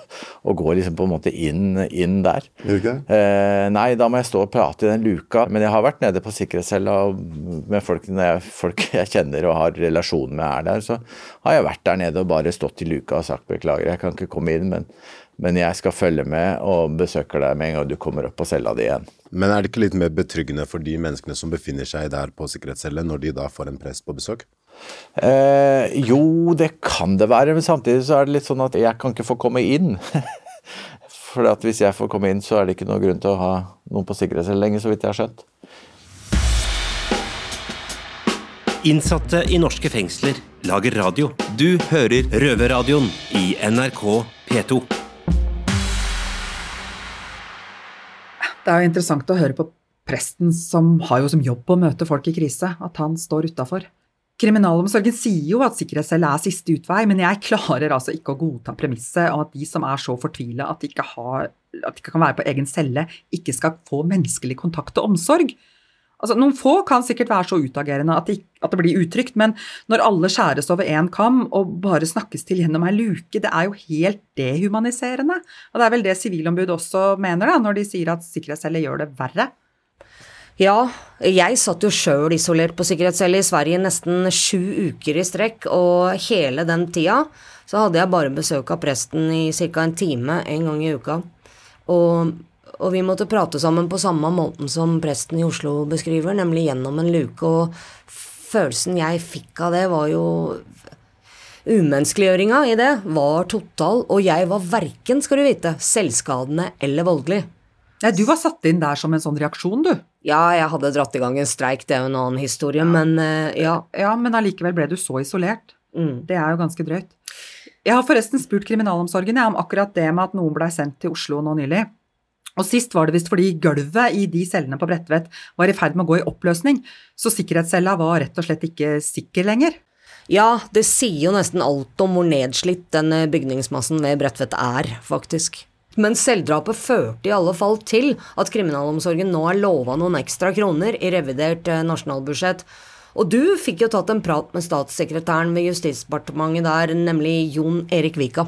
å gå liksom på en måte inn, inn der. Okay. Eh, nei, da må jeg stå og prate i den luka. Men jeg har vært nede på sikkerhetscella med folk jeg, folk [LAUGHS] jeg kjenner og har relasjon med er der. Så har jeg vært der nede og bare stått i luka og sagt beklager, jeg kan ikke komme inn. men men jeg skal følge med og besøker deg med en gang du kommer opp på cella di igjen. Men er det ikke litt mer betryggende for de menneskene som befinner seg der på sikkerhetscelle, når de da får en prest på besøk? Eh, jo, det kan det være, men samtidig så er det litt sånn at jeg kan ikke få komme inn. [LAUGHS] For at hvis jeg får komme inn, så er det ikke noen grunn til å ha noen på sikkerhetscelle lenger, så vidt jeg har skjønt. Innsatte i norske fengsler lager radio. Du hører Røverradioen i NRK P2. Det er jo interessant å høre på presten som har jo som jobb å møte folk i krise, at han står utafor. Kriminalomsorgen sier jo at sikkerhetscelle er siste utvei, men jeg klarer altså ikke å godta premisset om at de som er så fortvila at, at de ikke kan være på egen celle, ikke skal få menneskelig kontakt og omsorg. Altså, noen få kan sikkert være så utagerende at, de, at, det blir utrygt, men når alle skjæres over én kam og bare snakkes til gjennom ei luke, det er jo helt dehumaniserende. Og det er vel det Sivilombudet også mener, da, når de sier at sikkerhetscelle gjør det verre. Ja, jeg satt jo sjøl isolert på sikkerhetscelle i Sverige nesten sju uker i strekk, og hele den tida så hadde jeg bare besøk av presten i ca. en time en gang i uka. Og og vi måtte prate sammen på samme måten som presten i Oslo beskriver, nemlig gjennom en luke. Og følelsen jeg fikk av det, var jo Umenneskeliggjøringa i det var total, og jeg var verken, skal du vite, selvskadende eller voldelig. Nei, Du var satt inn der som en sånn reaksjon, du? Ja, jeg hadde dratt i gang en streik, det er jo en annen historie, ja. men uh, ja. Ja, Men allikevel ble du så isolert. Mm. Det er jo ganske drøyt. Jeg har forresten spurt kriminalomsorgen jeg, om akkurat det med at noen blei sendt til Oslo nå nylig. Og sist var det visst fordi gulvet i de cellene på Bredtvet var i ferd med å gå i oppløsning, så sikkerhetscella var rett og slett ikke sikker lenger. Ja, det sier jo nesten alt om hvor nedslitt den bygningsmassen ved Bredtvet er, faktisk. Men selvdrapet førte i alle fall til at kriminalomsorgen nå er lova noen ekstra kroner i revidert eh, nasjonalbudsjett. Og du fikk jo tatt en prat med statssekretæren ved Justisdepartementet der, nemlig Jon Erik Vika.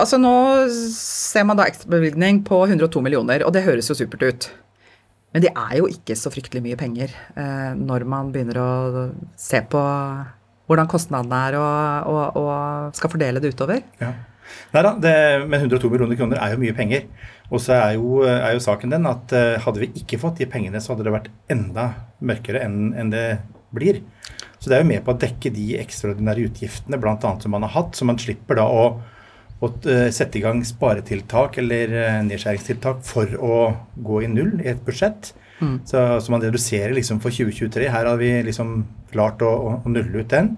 Altså Nå ser man da ekstrabevilgning på 102 millioner, og det høres jo supert ut. Men det er jo ikke så fryktelig mye penger eh, når man begynner å se på hvordan kostnadene er og, og, og skal fordele det utover. Ja. Nei da, men 102 millioner kroner er jo mye penger. Og så er er jo saken den at uh, hadde vi ikke fått de pengene, så hadde det vært enda mørkere enn, enn det blir. Så det er jo med på å dekke de ekstraordinære utgiftene bl.a. som man har hatt, så man slipper da å å eh, sette i gang sparetiltak eller eh, nedskjæringstiltak for å gå i null i et budsjett. Mm. Så, så, man reduserer liksom for 2023. Her har vi liksom klart å, å, nulle ut den.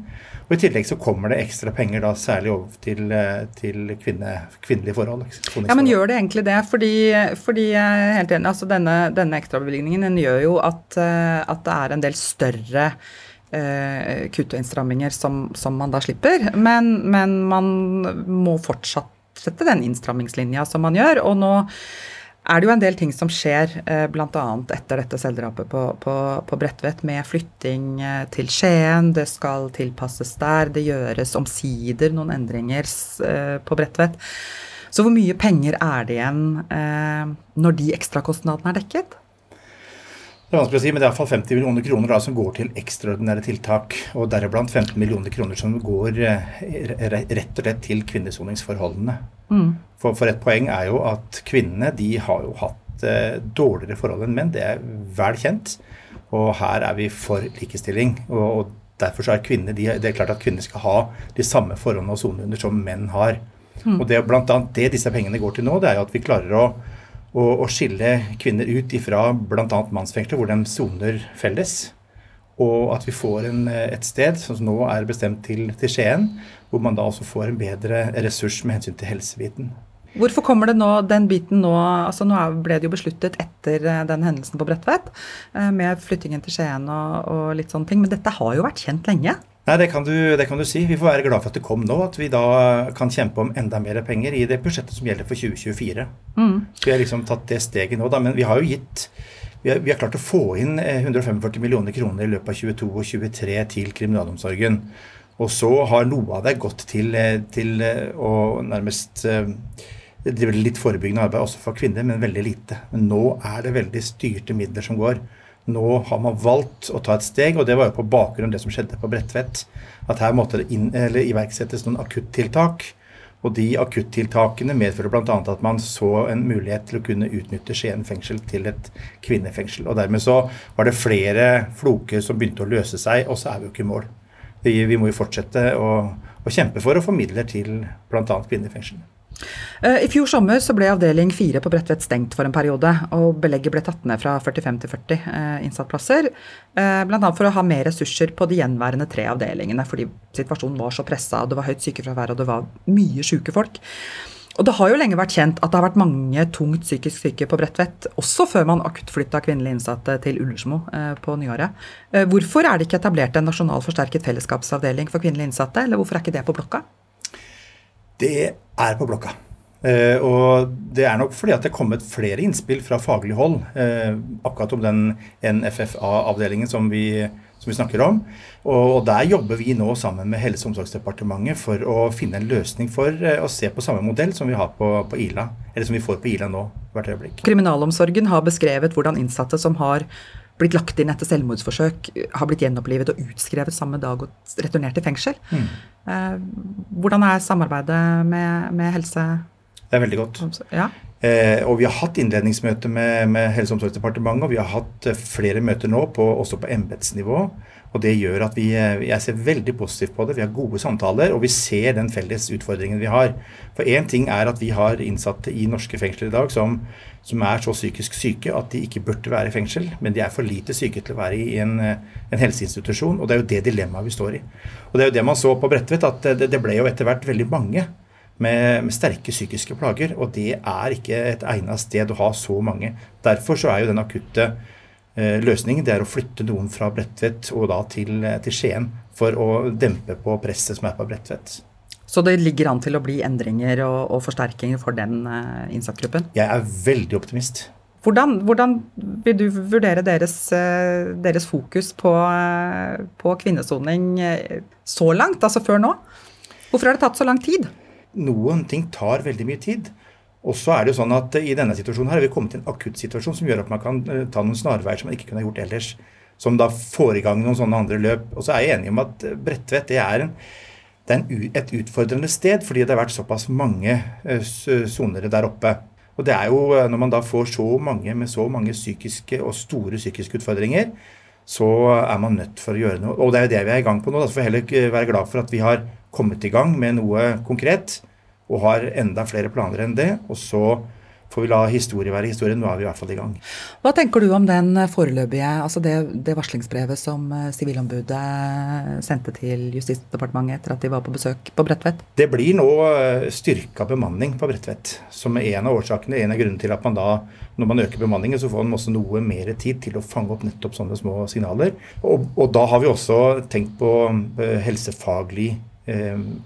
Og I tillegg så kommer det ekstra penger da særlig over til, eh, til kvinne, kvinnelige forhold. Ja, Men gjør det egentlig det? Fordi, fordi helt enig, altså denne, denne ekstrabevilgningen gjør jo at, at det er en del større eh, kutt og innstramminger som, som, man da slipper. Men, men man må fortsette den innstrammingslinja som man gjør. Og nå er det jo en del ting som skjer, eh, bl.a. etter dette selvdrapet på, på, på Bredtvet, med flytting eh, til Skien. Det skal tilpasses der. Det gjøres omsider noen endringer eh, på Bredtvet. Så hvor mye penger er det igjen eh, når de ekstrakostnadene er dekket? Det er vanskelig å si, men det er iallfall 50 millioner kroner da, som går til ekstraordinære tiltak. Og deriblant 15 millioner kroner som går eh, rett og slett til kvinnesoningsforholdene. Mm. For, for, et poeng er jo at kvinnene de har jo hatt eh, dårligere forhold enn menn. Det er vel kjent. Og her er vi for likestilling. Og, og derfor så er kvinner de, Det er klart at kvinner skal ha de samme forholdene og soner under som menn har. Mm. Og det er annet det disse pengene går til nå, det er jo at vi klarer å å, skille kvinner ut ifra bl.a. mannsfengsler, hvor de soner felles. Og at vi får en, et sted som nå er bestemt til, til Skien, hvor man da også får en bedre ressurs med hensyn til helsebiten. Hvorfor kommer det nå, den biten nå altså Nå ble det jo besluttet etter eh, den hendelsen på Bredtvet, eh, med flyttingen til Skien og, og, litt sånne ting. Men dette har jo vært kjent lenge? Nei, det kan, du, det kan, du, si. Vi får være glad for at det kom nå. At vi da kan kjempe om enda mer penger i det budsjettet som gjelder for 2024. Mm. Vi har liksom tatt det steget nå, da. Men vi har jo gitt vi har, vi har, klart å få inn 145 eh, millioner kroner i løpet av 2022 og 2023 til kriminalomsorgen. Og så har noe av det gått til, eh, til eh, å nærmest drive litt forebyggende arbeid også for kvinner, men veldig lite. Men nå er det veldig styrte midler som går. Nå har man valgt å ta et steg, og det var jo på bakgrunn av det som skjedde på Bredtvet. At her måtte det inn, iverksettes noen akuttiltak. Og de akuttiltakene medfører bl.a. at man så en mulighet til å kunne utnytte Skien fengsel til et kvinnefengsel. Og dermed så var det flere floker som begynte å løse seg, og så er vi jo ikke i mål. Vi, vi må jo fortsette å, å kjempe for å få midler til bl.a. kvinnefengsel. Eh, I fjor sommer så ble avdeling 4 på Bredtvet stengt for en periode, og belegget ble tatt ned fra 45 til 40 eh, innsattplasser. Eh, Bl.a. for å ha mer ressurser på de gjenværende tre avdelingene, fordi situasjonen var så pressa, det var høyt sykefravær, og det var mye syke folk. Og det har jo lenge vært kjent at det har vært mange tungt psykisk syke på Bredtvet, også før man akuttflytta kvinnelige innsatte til Ullersmo eh, på nyåret. Hvorfor er det ikke etablert en nasjonal forsterket fellesskapsavdeling for kvinnelige innsatte, eller hvorfor er ikke det på blokka? Det er på blokka. Uh, og det er nok fordi at det er kommet flere innspill fra faglig hold uh, akkurat om den NFFA-avdelingen som, som, vi snakker om. Og, og, der jobber vi nå sammen med Helse- og omsorgsdepartementet for å finne en løsning for uh, å se på samme modell som vi har på, på, Ila, eller som vi får på Ila nå hvert øyeblikk. Kriminalomsorgen har beskrevet hvordan innsatte som har blitt lagt inn etter selvmordsforsøk, har blitt gjenopplivet og utskrevet samme dag og returnert til fengsel. Mm. Hvordan er samarbeidet med, med helse? Det er veldig godt. Ja. Eh, og vi har hatt innledningsmøte med, med Helse- og omsorgsdepartementet, og vi har hatt eh, flere møter nå, på, også på embetsnivå. Og det gjør at vi, eh, jeg ser veldig positivt på det. Vi har gode samtaler, og vi ser den felles utfordringen vi har. For én ting er at vi har innsatte i norske fengsler i dag som, som, er så psykisk syke at de ikke burde være i fengsel, men de er for lite syke til å være i en, en helseinstitusjon. Og det er jo det dilemmaet vi står i. Og det er jo det man så på Bredtvet, at det, det ble jo etter hvert veldig mange med, med sterke psykiske plager. Og det er ikke et egnet sted å ha så mange. Derfor så er jo den akutte eh, løsningen det er å flytte noen fra Bredtvet og da til, til Skien for å dempe på presset som er på Bredtvet. Så det ligger an til å bli endringer og, og forsterkinger for den uh, innsatsgruppen? Jeg er veldig optimist. Hvordan, hvordan vil du vurdere deres, uh, deres fokus på, uh, på kvinnesoning så langt, altså før nå? Hvorfor har det tatt så lang tid? Noen ting tar veldig mye tid. Og så er det jo sånn at I denne situasjonen her har vi kommet til en akutt situasjon som gjør at man kan ta noen snarveier som man ikke kunne gjort ellers. Som da får i gang noen sånne andre løp. Og så er jeg enig om at Bredtvet det er en det er et utfordrende sted fordi det har vært såpass mange sonere der oppe. Og det er jo eh, når man da får så mange med så mange psykiske og store psykiske utfordringer, så er man nødt for å gjøre noe. Og det er jo det vi er i gang på nå. Da får vi heller være glad for at vi har kommet i gang med noe konkret og har enda flere planer enn det. Og så får vi la historie være historie. Nå er vi i hvert fall i gang. Hva tenker du om den foreløpige, altså det, det varslingsbrevet som eh, Sivilombudet sendte til Justisdepartementet etter at de var på besøk på Bredtvet? Det blir nå eh, styrka bemanning på Bredtvet, som er en av årsakene. En av grunnene til at man da, når man øker bemanningen, så får man også noe mer tid til å fange opp nettopp sånne små signaler. Og, og da har vi også tenkt på eh, helsefaglig Eh,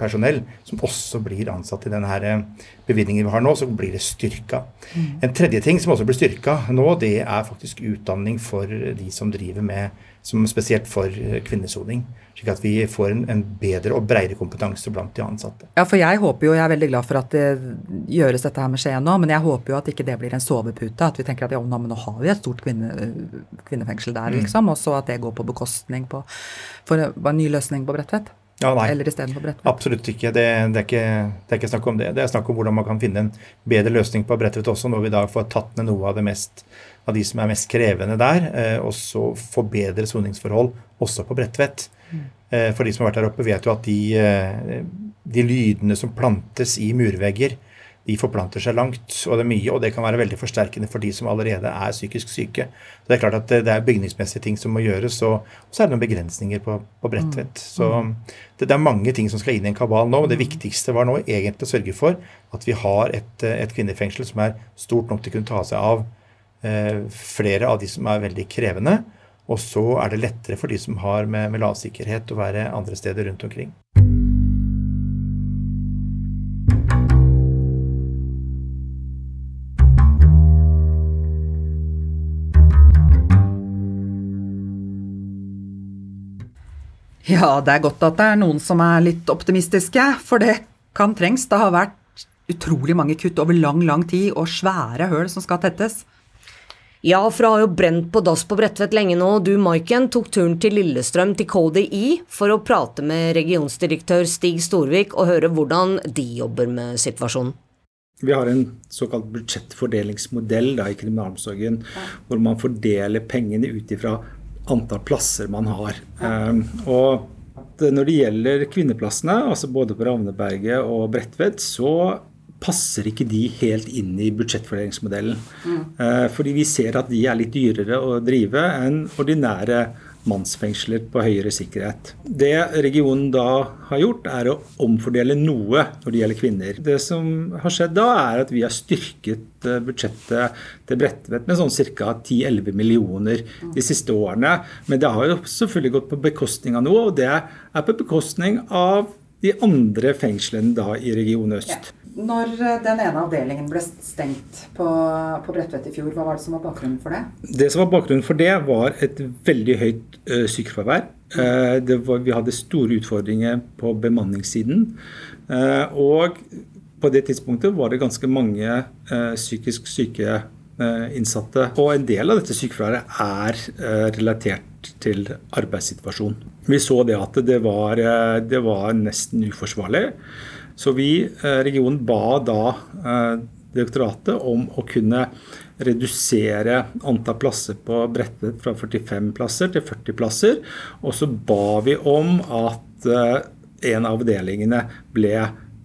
personell som også blir ansatt i denne eh, bevilgningen vi har nå, så blir det styrka. Mm. En tredje ting som også blir styrka nå, det er faktisk utdanning for de som driver med som spesielt for eh, kvinnesoning. Slik at vi får en, en bedre og bredere kompetanse blant de ansatte. Ja, for jeg håper jo, jeg er veldig glad for at det gjøres dette her med Skien nå, men jeg håper jo at ikke det blir en sovepute. At vi tenker at ja, nå har vi et stort kvinne, kvinnefengsel der, mm. liksom. Og så at det går på bekostning på, for en ny løsning på Bredtvet. Ja, nei. Eller istedenfor Bredtvet? Absolutt ikke. Det, det, ikke. det, er ikke. snakk om det. Det er snakk om hvordan man kan finne en bedre løsning på Bredtvet også, når vi da får tatt ned noe av det mest av de som er mest krevende der, eh, og så få bedre soningsforhold også på Bredtvet. Mm. Eh, for de som har vært der oppe, vet jo at de, eh, de lydene som plantes i murvegger, de forplanter seg langt, og det er mye, og det kan være veldig forsterkende for de som allerede er psykisk syke. Så Det er klart at det er bygningsmessige ting som må gjøres, og, så er det noen begrensninger på, på Bredtvet. Mm. Så det, det, er mange ting som skal inn i en kabal nå, og det mm. viktigste var nå egentlig å sørge for at vi har et, et kvinnefengsel som er stort nok til å kunne ta seg av eh, flere av de som er veldig krevende. Og så er det lettere for de som har med, med lavsikkerhet å være andre steder rundt omkring. Ja, det er godt at det er noen som er litt optimistiske, for det kan trengs. Det har vært utrolig mange kutt over lang, lang tid, og svære høl som skal tettes. Ja, for det har jo brent på dass på Bredtvet lenge nå. Du, Maiken, tok turen til Lillestrøm, til KDI, for å prate med regionsdirektør Stig Storvik og høre hvordan de jobber med situasjonen. Vi har en såkalt budsjettfordelingsmodell da, i kriminalomsorgen, hvor man fordeler pengene ut ifra antall plasser man har. Um, og når det gjelder kvinneplassene, altså både på Ravneberget og Bredtvet, så passer ikke de helt inn i budsjettfordelingsmodellen. Mm. Uh, fordi vi ser at de er litt dyrere å drive enn ordinære mannsfengsler på høyere sikkerhet. Det regionen da har gjort, er å omfordele noe når det gjelder kvinner. Det som har skjedd da, er at vi har styrket eh, budsjettet til Bredtvet med sånn ca. 10-11 millioner de siste årene. Men det har jo selvfølgelig gått på bekostning av noe, og det er på bekostning av de andre fengslene da i Region Øst. Når eh, den ene avdelingen ble stengt på, på Bredtvet i fjor, hva var det som var bakgrunnen for det? Det som var bakgrunnen for det, var et veldig høyt uh, sykefravær. Uh, var, vi hadde store utfordringer på bemanningssiden. Og på det tidspunktet var det ganske mange psykisk syke innsatte. Og en del av dette sykefraværet er relatert til arbeidssituasjonen. Vi så det at det var, det var nesten uforsvarlig. Så vi, eh, regionen, ba da eh, direktoratet om å kunne redusere antall plasser på Bredtvet fra 45 plasser til 40 plasser. Og så ba vi om at eh, en av avdelingene ble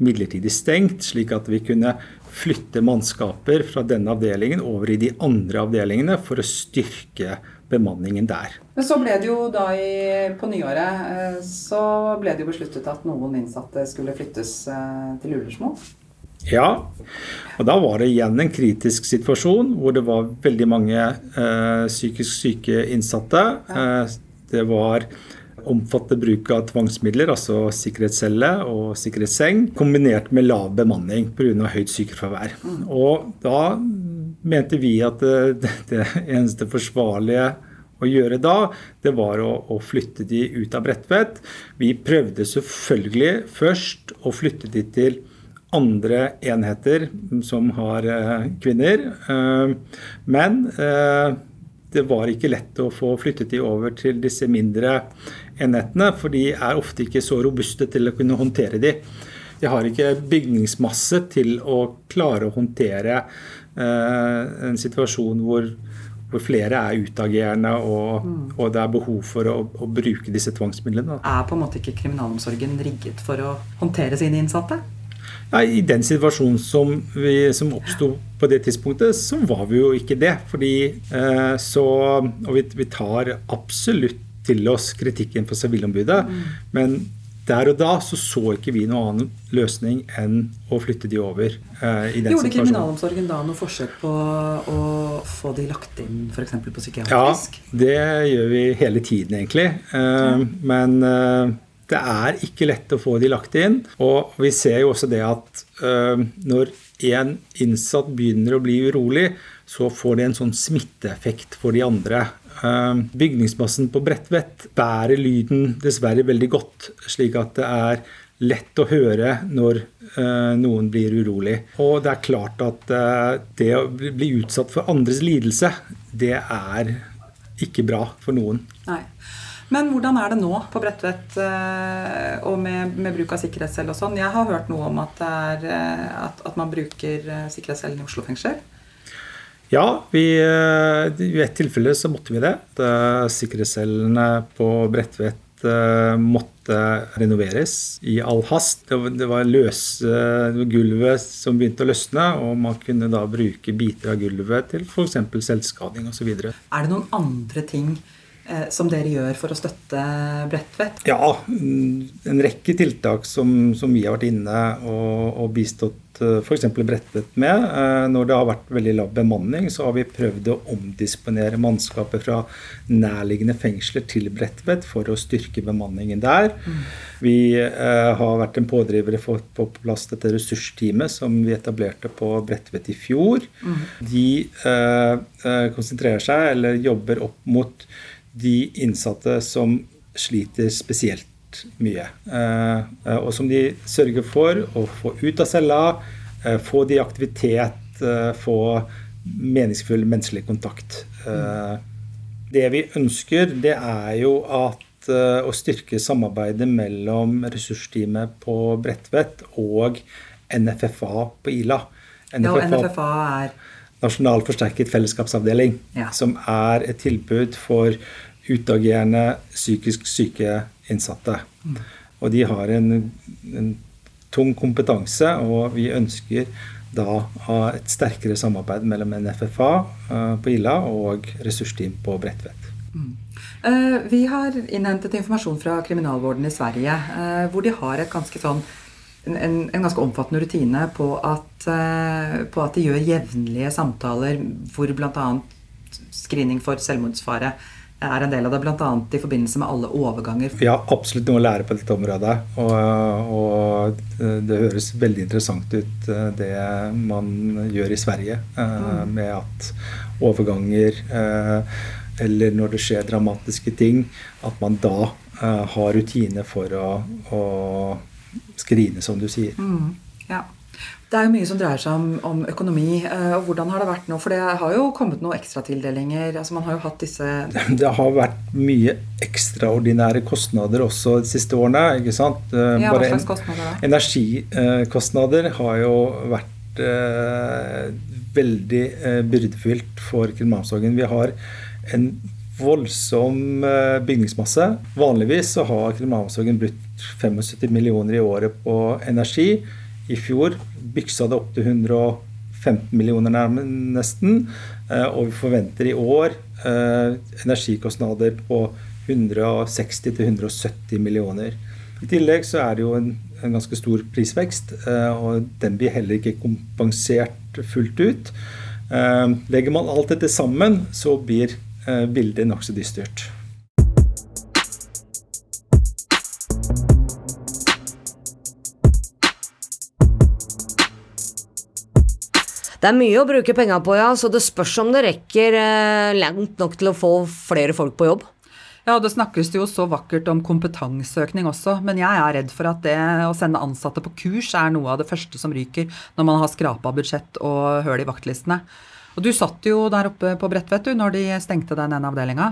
midlertidig stengt, slik at vi kunne flytte mannskaper fra denne avdelingen over i de andre avdelingene for å styrke bemanningen der. Men så ble det jo da i, på nyåret eh, så ble det jo besluttet at noen innsatte skulle flyttes eh, til Ullersmo. Ja, og da var det igjen en kritisk situasjon hvor det var veldig mange eh, psykisk syke innsatte. Eh, det var omfattende bruk av tvangsmidler, altså sikkerhetscelle og sikkerhetsseng, kombinert med lav bemanning pga. høyt sykefravær. Og da mente vi at [LAUGHS] det, det eneste forsvarlige å gjøre da, det var å, å, flytte de ut av Bredtvet. Vi prøvde selvfølgelig først å flytte de til andre enheter som har eh, kvinner. Eh, men eh, det var ikke lett å få flyttet de over til disse mindre enhetene, for de er ofte ikke så robuste til å kunne håndtere de. De har ikke bygningsmasse til å klare å håndtere en situasjon hvor hvor flere er utagerende, og, mm. og, det er behov for å, å bruke disse tvangsmidlene. Er på en måte ikke kriminalomsorgen rigget for å håndtere sine innsatte? Nei, I den situasjonen som, vi, som oppsto på det tidspunktet, så var vi jo ikke det. Fordi eh, så Og vi, vi, tar absolutt til oss kritikken fra Sivilombudet, mm. men der og da så så ikke vi noen annen løsning enn å flytte de over. Eh, i den Gjorde kriminalomsorgen da noe forsøk på å få de lagt inn f.eks. på psykiatrisk? Ja, det gjør vi hele tiden, egentlig. Eh, men eh, det er ikke lett å få de lagt inn. Og vi ser jo også det at eh, når en innsatt begynner å bli urolig, så får det en sånn smitteeffekt for de andre. Ehm, bygningsmassen på Bredtvet bærer lyden dessverre veldig godt, slik at det er lett å høre når eh, noen blir urolig. Og det er klart at eh, det å bli utsatt for andres lidelse, det er ikke bra for noen. Nei. Men hvordan er det nå på Bredtvet eh, og med, med, bruk av sikkerhetscelle og sånn? Jeg har hørt noe om at, er, at, at man bruker sikkerhetscellen i Oslo fengsel. Ja, vi, eh, i et tilfelle så måtte vi det. Sikkerhetscellene på Bredtvet eh, måtte renoveres i all hast. Det var løse gulvet som begynte å løsne, og man kunne da bruke biter av gulvet til f.eks. selvskading osv. Er det noen andre ting eh, som dere gjør for å støtte Bredtvet? Ja, en rekke tiltak som, som vi har vært inne og, og bistått f.eks. brettet med. Eh, når det har vært veldig lav bemanning, så har vi prøvd å omdisponere mannskapet fra nærliggende fengsler til Bredtvet for å styrke bemanningen der. Mm. Vi eh, har vært en pådriver for å få på plass dette ressursteamet som vi etablerte på Bredtvet i fjor. Mm. De konsentrerer seg eller jobber opp mot de innsatte som sliter spesielt mye. Eh, eh, og som de sørger for å få ut av cella, eh, få de i aktivitet, få meningsfull menneskelig kontakt. Det vi ønsker, det er jo at å styrke samarbeidet mellom ressursteamet på Bredtvet og NFFA på Ila. NFFA, ja, NFFA er Nasjonal forsterket fellesskapsavdeling. Ja. Som er et tilbud for utagerende psykisk syke innsatte. Og de har en, en tung kompetanse, og vi ønsker da ha et sterkere samarbeid mellom NFFA uh, på Illa og ressursteam på Bredtvet. Mm. Uh, vi har innhentet informasjon fra kriminalvården i Sverige, uh, hvor de har ganske sånn en, en, ganske omfattende rutine på at, på at de gjør jevnlige samtaler hvor bl.a. screening for selvmordsfare er en del av det, bl.a. i forbindelse med alle overganger. Vi har absolutt noe å lære på dette området. Og, og, det høres veldig interessant ut, eh, det man gjør i Sverige. Eh, mm. Med at overganger eh, eller når det skjer dramatiske ting, at man da har rutine for å, å skrine, som du sier. Mm. Ja. Det er jo mye som dreier seg om, om, økonomi. Eh, og Hvordan har det vært nå? For det har jo kommet noen ekstratildelinger. Altså man har jo hatt disse [LAUGHS] Det har vært mye ekstraordinære kostnader også de siste årene. ikke sant? Eh, ja, Bare hva slags kostnader da? Energikostnader har jo vært eh, veldig eh, byrdefylt for kriminalomsorgen. Vi har en voldsom eh, bygningsmasse. Vanligvis så har kriminalomsorgen brukt 75 millioner i året på energi. I fjor byksa det opp til 115 millioner nesten. Eh, og vi forventer i år eh, energikostnader på 160-170 millioner. I tillegg så er det jo en en ganske stor prisvekst, eh, og den blir heller ikke kompensert fullt ut. Legger man alt dette sammen, så blir bildet nokså dystert. Det er mye å bruke penga på, ja, så det spørs om det rekker eh, langt nok til å få flere folk på jobb. Ja, det snakkes jo så vakkert om kompetanseøkning også, men jeg er redd for at det å sende ansatte på kurs er noe av det første som ryker når man har skrapa budsjett og høl i vaktlistene. Og du satt jo der oppe på Bredtvet når de stengte den ene avdelinga.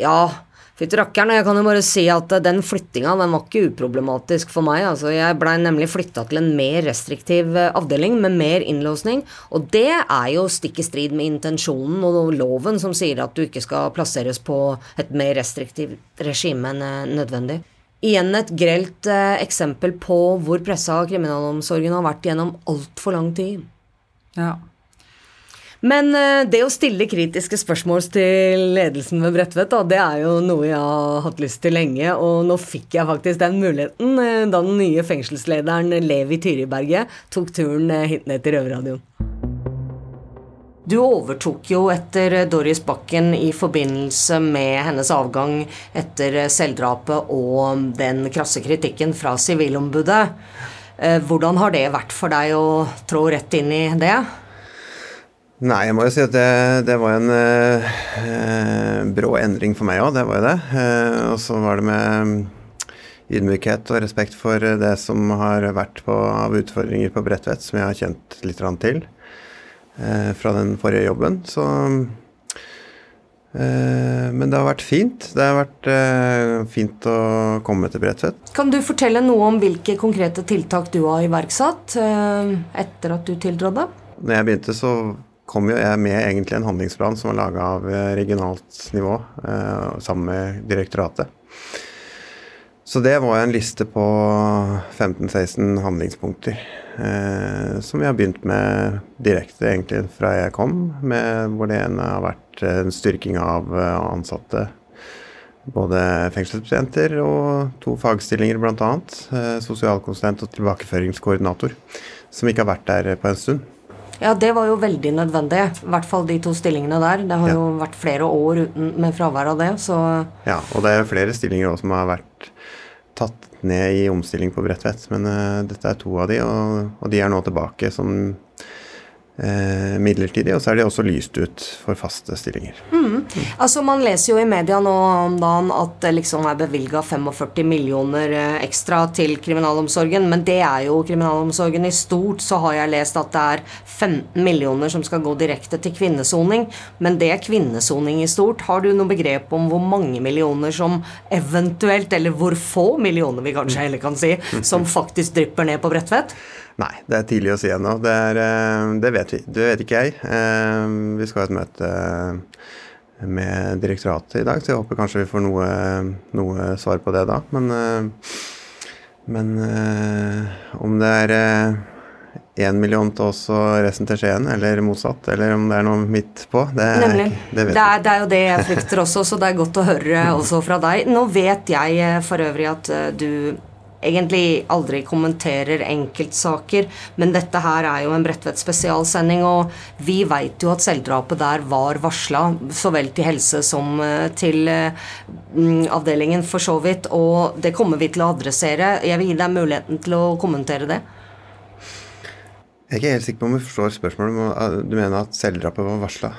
Ja, Fytti rakkeren, jeg kan jo bare si at den flyttinga den var ikke uproblematisk for meg. altså Jeg blei nemlig flytta til en mer restriktiv eh, avdeling med mer innlåsning. Og det er jo stikk i strid med intensjonen og loven som sier at du ikke skal plasseres på et mer restriktivt regime enn eh, nødvendig. Igjen et grelt eh, eksempel på hvor pressa kriminalomsorgen har vært gjennom altfor lang tid. Ja. Men uh, det å stille kritiske spørsmål til ledelsen ved Bredtvet, det er jo noe jeg har hatt lyst til lenge, og nå fikk jeg faktisk den muligheten uh, da den nye fengselslederen Levi Tyriberget tok turen uh, hit ned til Røverradioen. Du overtok jo etter Doris Bakken i forbindelse med hennes avgang etter selvdrapet og den krasse kritikken fra Sivilombudet. Hvordan har det vært for deg å trå rett inn i det? Nei, jeg må jo si at det, det var en eh, brå endring for meg òg, det var jo det. Eh, og så var det med ydmykhet og respekt for det som har vært på, av utfordringer på Bredtvet, som jeg har kjent litt til eh, fra den forrige jobben. Så eh, Men det har vært fint. Det har vært eh, fint å komme til Bredtvet. Kan du fortelle noe om hvilke konkrete tiltak du har iverksatt eh, etter at du tiltrådte? Når jeg begynte, så kom jo jeg med egentlig en handlingsplan som var laga av eh, regionalt nivå eh, sammen med direktoratet. Så det var en liste på 15-16 handlingspunkter eh, som vi har begynt med direkte egentlig fra jeg kom, med, hvor det ene har vært en styrking av eh, ansatte. Både fengselsbetjenter og to fagstillinger bl.a. Eh, sosialkonsulent og tilbakeføringskoordinator, som ikke har vært der på en stund. Ja, det var jo veldig nødvendig. I hvert fall de to stillingene der. Det har ja. jo vært flere år uten, med fravær av det, så Ja, og det er flere stillinger også som har vært tatt ned i omstilling på Bredtvet. Men uh, dette er to av de, og, og de er nå tilbake som midlertidig, og så er de også lyst ut for faste stillinger. Mm. Altså Man leser jo i media nå om dagen at det liksom er bevilga 45 millioner eh, ekstra til kriminalomsorgen, men det er jo kriminalomsorgen i stort. Så har jeg lest at det er 15 millioner som skal gå direkte til kvinnesoning, men det er kvinnesoning i stort. Har du noe begrep om hvor mange millioner som eventuelt, eller hvor få millioner vi kanskje heller kan si, som [LAUGHS] faktisk drypper ned på Bredtvet? Nei, det er tidlig å si ennå. Det, eh, det, vet vi. Det vet ikke jeg. Eh, vi skal ha et møte med direktoratet i dag, så jeg håper kanskje vi får noe, noe svar på det da. Men, eh, men om det er én million til oss og resten til Skien, eller motsatt, eller om det er noe midt på, det, Nemlig. det vet det er, det er jo det jeg frykter også, så det er godt å høre [LAUGHS] også fra deg. Nå vet jeg for øvrig at du egentlig aldri kommenterer enkeltsaker, men dette her er jo en Bredtvet spesialsending, og vi veit jo at selvdrapet der var varsla, så vel til helse som eh, til mm, avdelingen, for så vidt, og det kommer vi til å adressere. Jeg vil gi deg muligheten til å kommentere det. Jeg er ikke helt sikker på om vi forstår spørsmålet. Du mener at selvdrapet var varsla?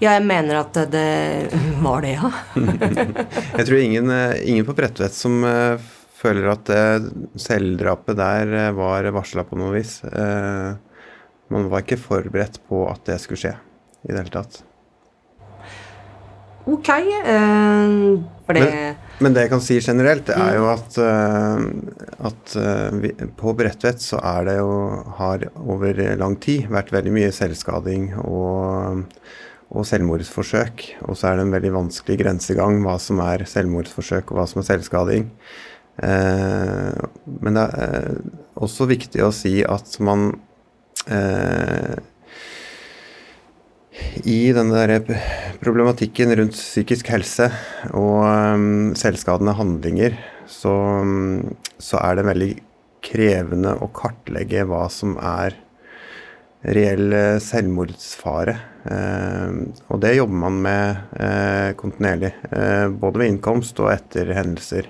Ja, jeg mener at det var det, ja. [LAUGHS] jeg tror ingen, eh, ingen på Bredtvet som eh, føler at eh, selvdrapet der eh, var varsla på noe vis. Eh, man var ikke forberedt på at det skulle skje i det hele tatt. Ok. Uh, men, men, det jeg kan si generelt, det er jo at, at vi, på Bredtvet så er det jo har over lang tid vært veldig mye selvskading og, og selvmordsforsøk. Og så er det en veldig vanskelig grensegang hva som er selvmordsforsøk og hva som er selvskading. Eh, men det er eh, også viktig å si at man eh, i denne problematikken rundt psykisk helse og selvskadende handlinger, så, så, er det veldig krevende å kartlegge hva som er reell selvmordsfare. Og det jobber man med kontinuerlig. Både ved innkomst og etter hendelser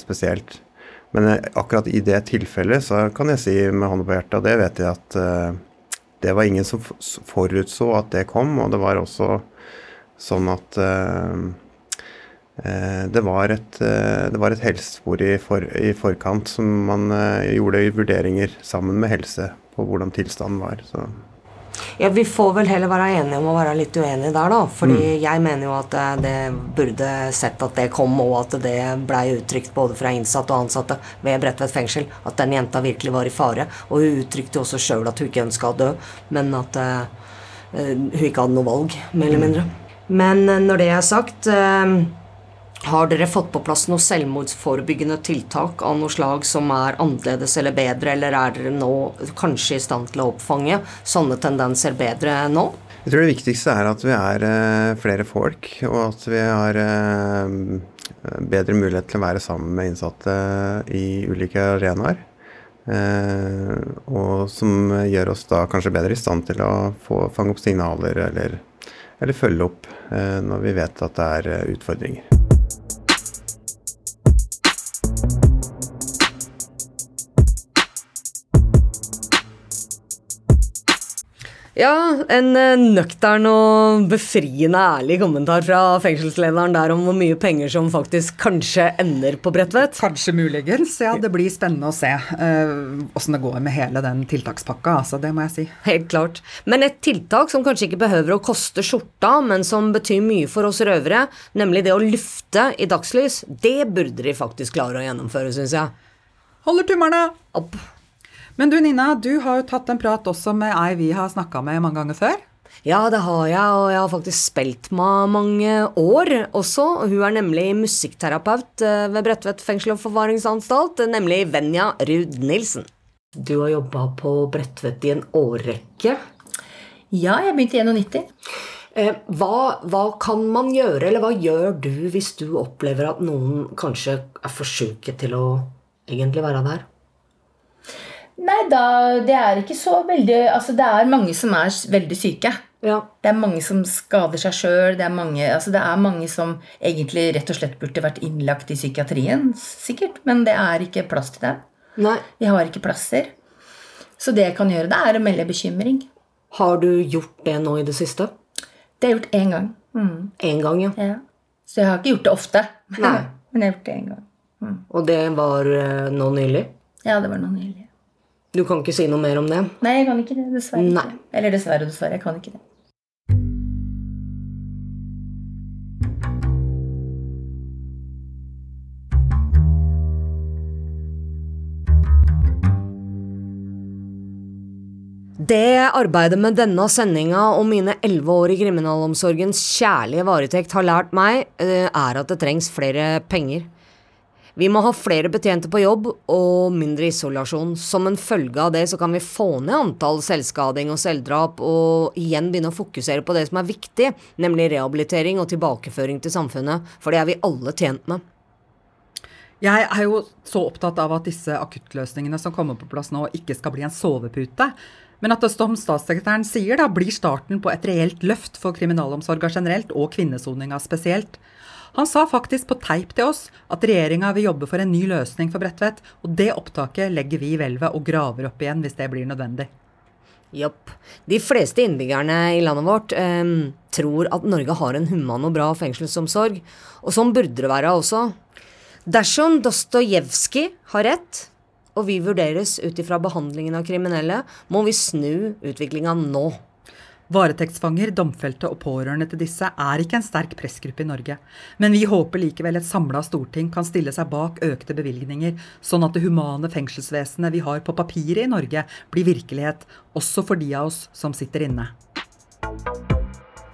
spesielt. Men eh, akkurat i det tilfellet så kan jeg si med hånda på hjertet, og det vet jeg at det var ingen som forutså at det kom, og det var også sånn at det var et, det var et helsespor i, for, i forkant som man gjorde vurderinger sammen med helse på hvordan tilstanden var. Så. Ja, Vi får vel heller være enige om å være litt uenige der, da. Fordi mm. jeg mener jo at eh, det burde sett at det kom, og at det blei uttrykt både fra innsatte og ansatte ved Bredtvet fengsel at den jenta virkelig var i fare. Og hun uttrykte jo også sjøl at hun ikke ønska å dø, men at uh, hun ikke hadde noe valg, mer eller mm. mindre. Men når det er sagt uh, har dere fått på plass noe selvmordsforebyggende tiltak av noe slag som er annerledes eller bedre, eller er dere nå kanskje i stand til å oppfange sånne tendenser bedre nå? Jeg tror det viktigste er at vi er uh, flere folk, og at vi har uh, bedre mulighet til å være sammen med innsatte i ulike arenaer. Uh, og som gjør oss da kanskje bedre i stand til å få, fange opp signaler eller, eller følge opp når vi vet at det er utfordringer. Ja, en eh, nøktern og befriende ærlig kommentar fra fengselslederen der om hvor mye penger som faktisk kanskje ender på Bredtvet. Kanskje muligens. Ja, det blir spennende å se åssen uh, det går med hele den tiltakspakka. Altså, det må jeg si. Helt klart. Men et tiltak som kanskje ikke behøver å koste skjorta, men som betyr mye for oss røvere, nemlig det å lufte i dagslys, det burde de faktisk klare å gjennomføre, syns jeg. Holder tummerne opp. Men du Nina, du har jo tatt en prat også med ei vi har snakka med mange ganger før. Ja, det har jeg, og jeg har faktisk spilt med mange år også. Hun er nemlig musikkterapeut eh, ved Bredtvet fengsel og forvaringsanstalt, nemlig Venja Ruud Nilsen. Du har jobba på Bredtvet i en årrekke. Ja, jeg begynte i 91. Eh, hva, hva, kan man gjøre, eller hva gjør du hvis du opplever at noen kanskje er for syke til å egentlig være der? Nei, da, det er ikke så veldig Altså, det er mange som er veldig syke. Ja. Det er mange som skader seg sjøl. Det, altså det, er mange som egentlig rett og slett burde vært innlagt i psykiatrien, sikkert. Men det er ikke plass til dem. Nei. De har ikke plasser. Så det jeg kan gjøre, det er å melde bekymring. Har du gjort det nå i det siste? Det har jeg gjort én gang. Mm. En gang, ja. ja. Så jeg har ikke gjort det ofte. Nei. [LAUGHS] Men jeg har gjort det én gang. Mm. Og det var uh, nå nylig? Ja, det var nå nylig. Du kan ikke si noe mer om det? Nei, jeg kan ikke det. Dessverre. Nei. Eller dessverre, dessverre. Jeg kan ikke det. Det arbeidet med denne sendinga og mine elleve år i kriminalomsorgens kjærlige varetekt har lært meg, eh, er at det trengs flere penger. Vi må ha flere betjente på jobb og mindre isolasjon. Som en følge av det så kan vi få ned antall selvskading og selvdrap, og igjen begynne å fokusere på det som er viktig, nemlig rehabilitering og tilbakeføring til samfunnet. For det er vi alle tjent med. Jeg er jo så opptatt av at disse akuttløsningene som kommer på plass nå, ikke skal bli en sovepute. Men at det som statssekretæren sier, da blir starten på et reelt løft for kriminalomsorga generelt, og kvinnesoninga spesielt. Han sa faktisk på teip til oss at regjeringa vil jobbe for en ny løsning for Bredtvet, og det opptaket legger vi i hvelvet og graver opp igjen hvis det blir nødvendig. Jopp. De fleste innbyggerne i landet vårt eh, tror at Norge har en human og bra fengselsomsorg, og sånn burde det være også. Dersom Dostojevskij har rett, og vi vurderes ut ifra behandlingen av kriminelle, må vi snu utviklinga nå. Varetektsfanger, domfelte og pårørende til disse er ikke en sterk pressgruppe i Norge, men vi håper likevel et samla storting kan stille seg bak økte bevilgninger, sånn at det humane fengselsvesenet vi har på papiret i Norge, blir virkelighet, også for de av oss som sitter inne.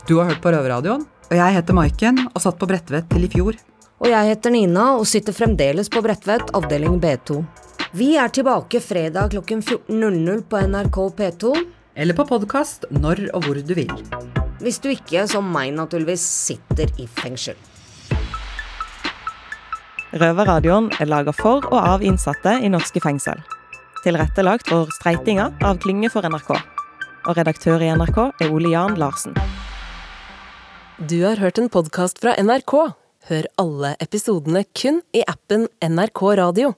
Du har hørt på Røverradioen, og jeg heter Maiken og satt på Bredtvet til i fjor. Og jeg heter Nina og sitter fremdeles på Bredtvet, avdeling B2. Vi er tilbake fredag klokken 14.00 på NRK P2 eller på podkast når og hvor du vil. Hvis du ikke, som meg naturligvis, sitter i fengsel. Røverradioen er laga for og av innsatte i norske fengsel. Tilrettelagt for streitinga av Klynge for NRK. Og redaktør i NRK er Ole Jan Larsen. Du har hørt en podkast fra NRK. Hør alle episodene kun i appen NRK Radio.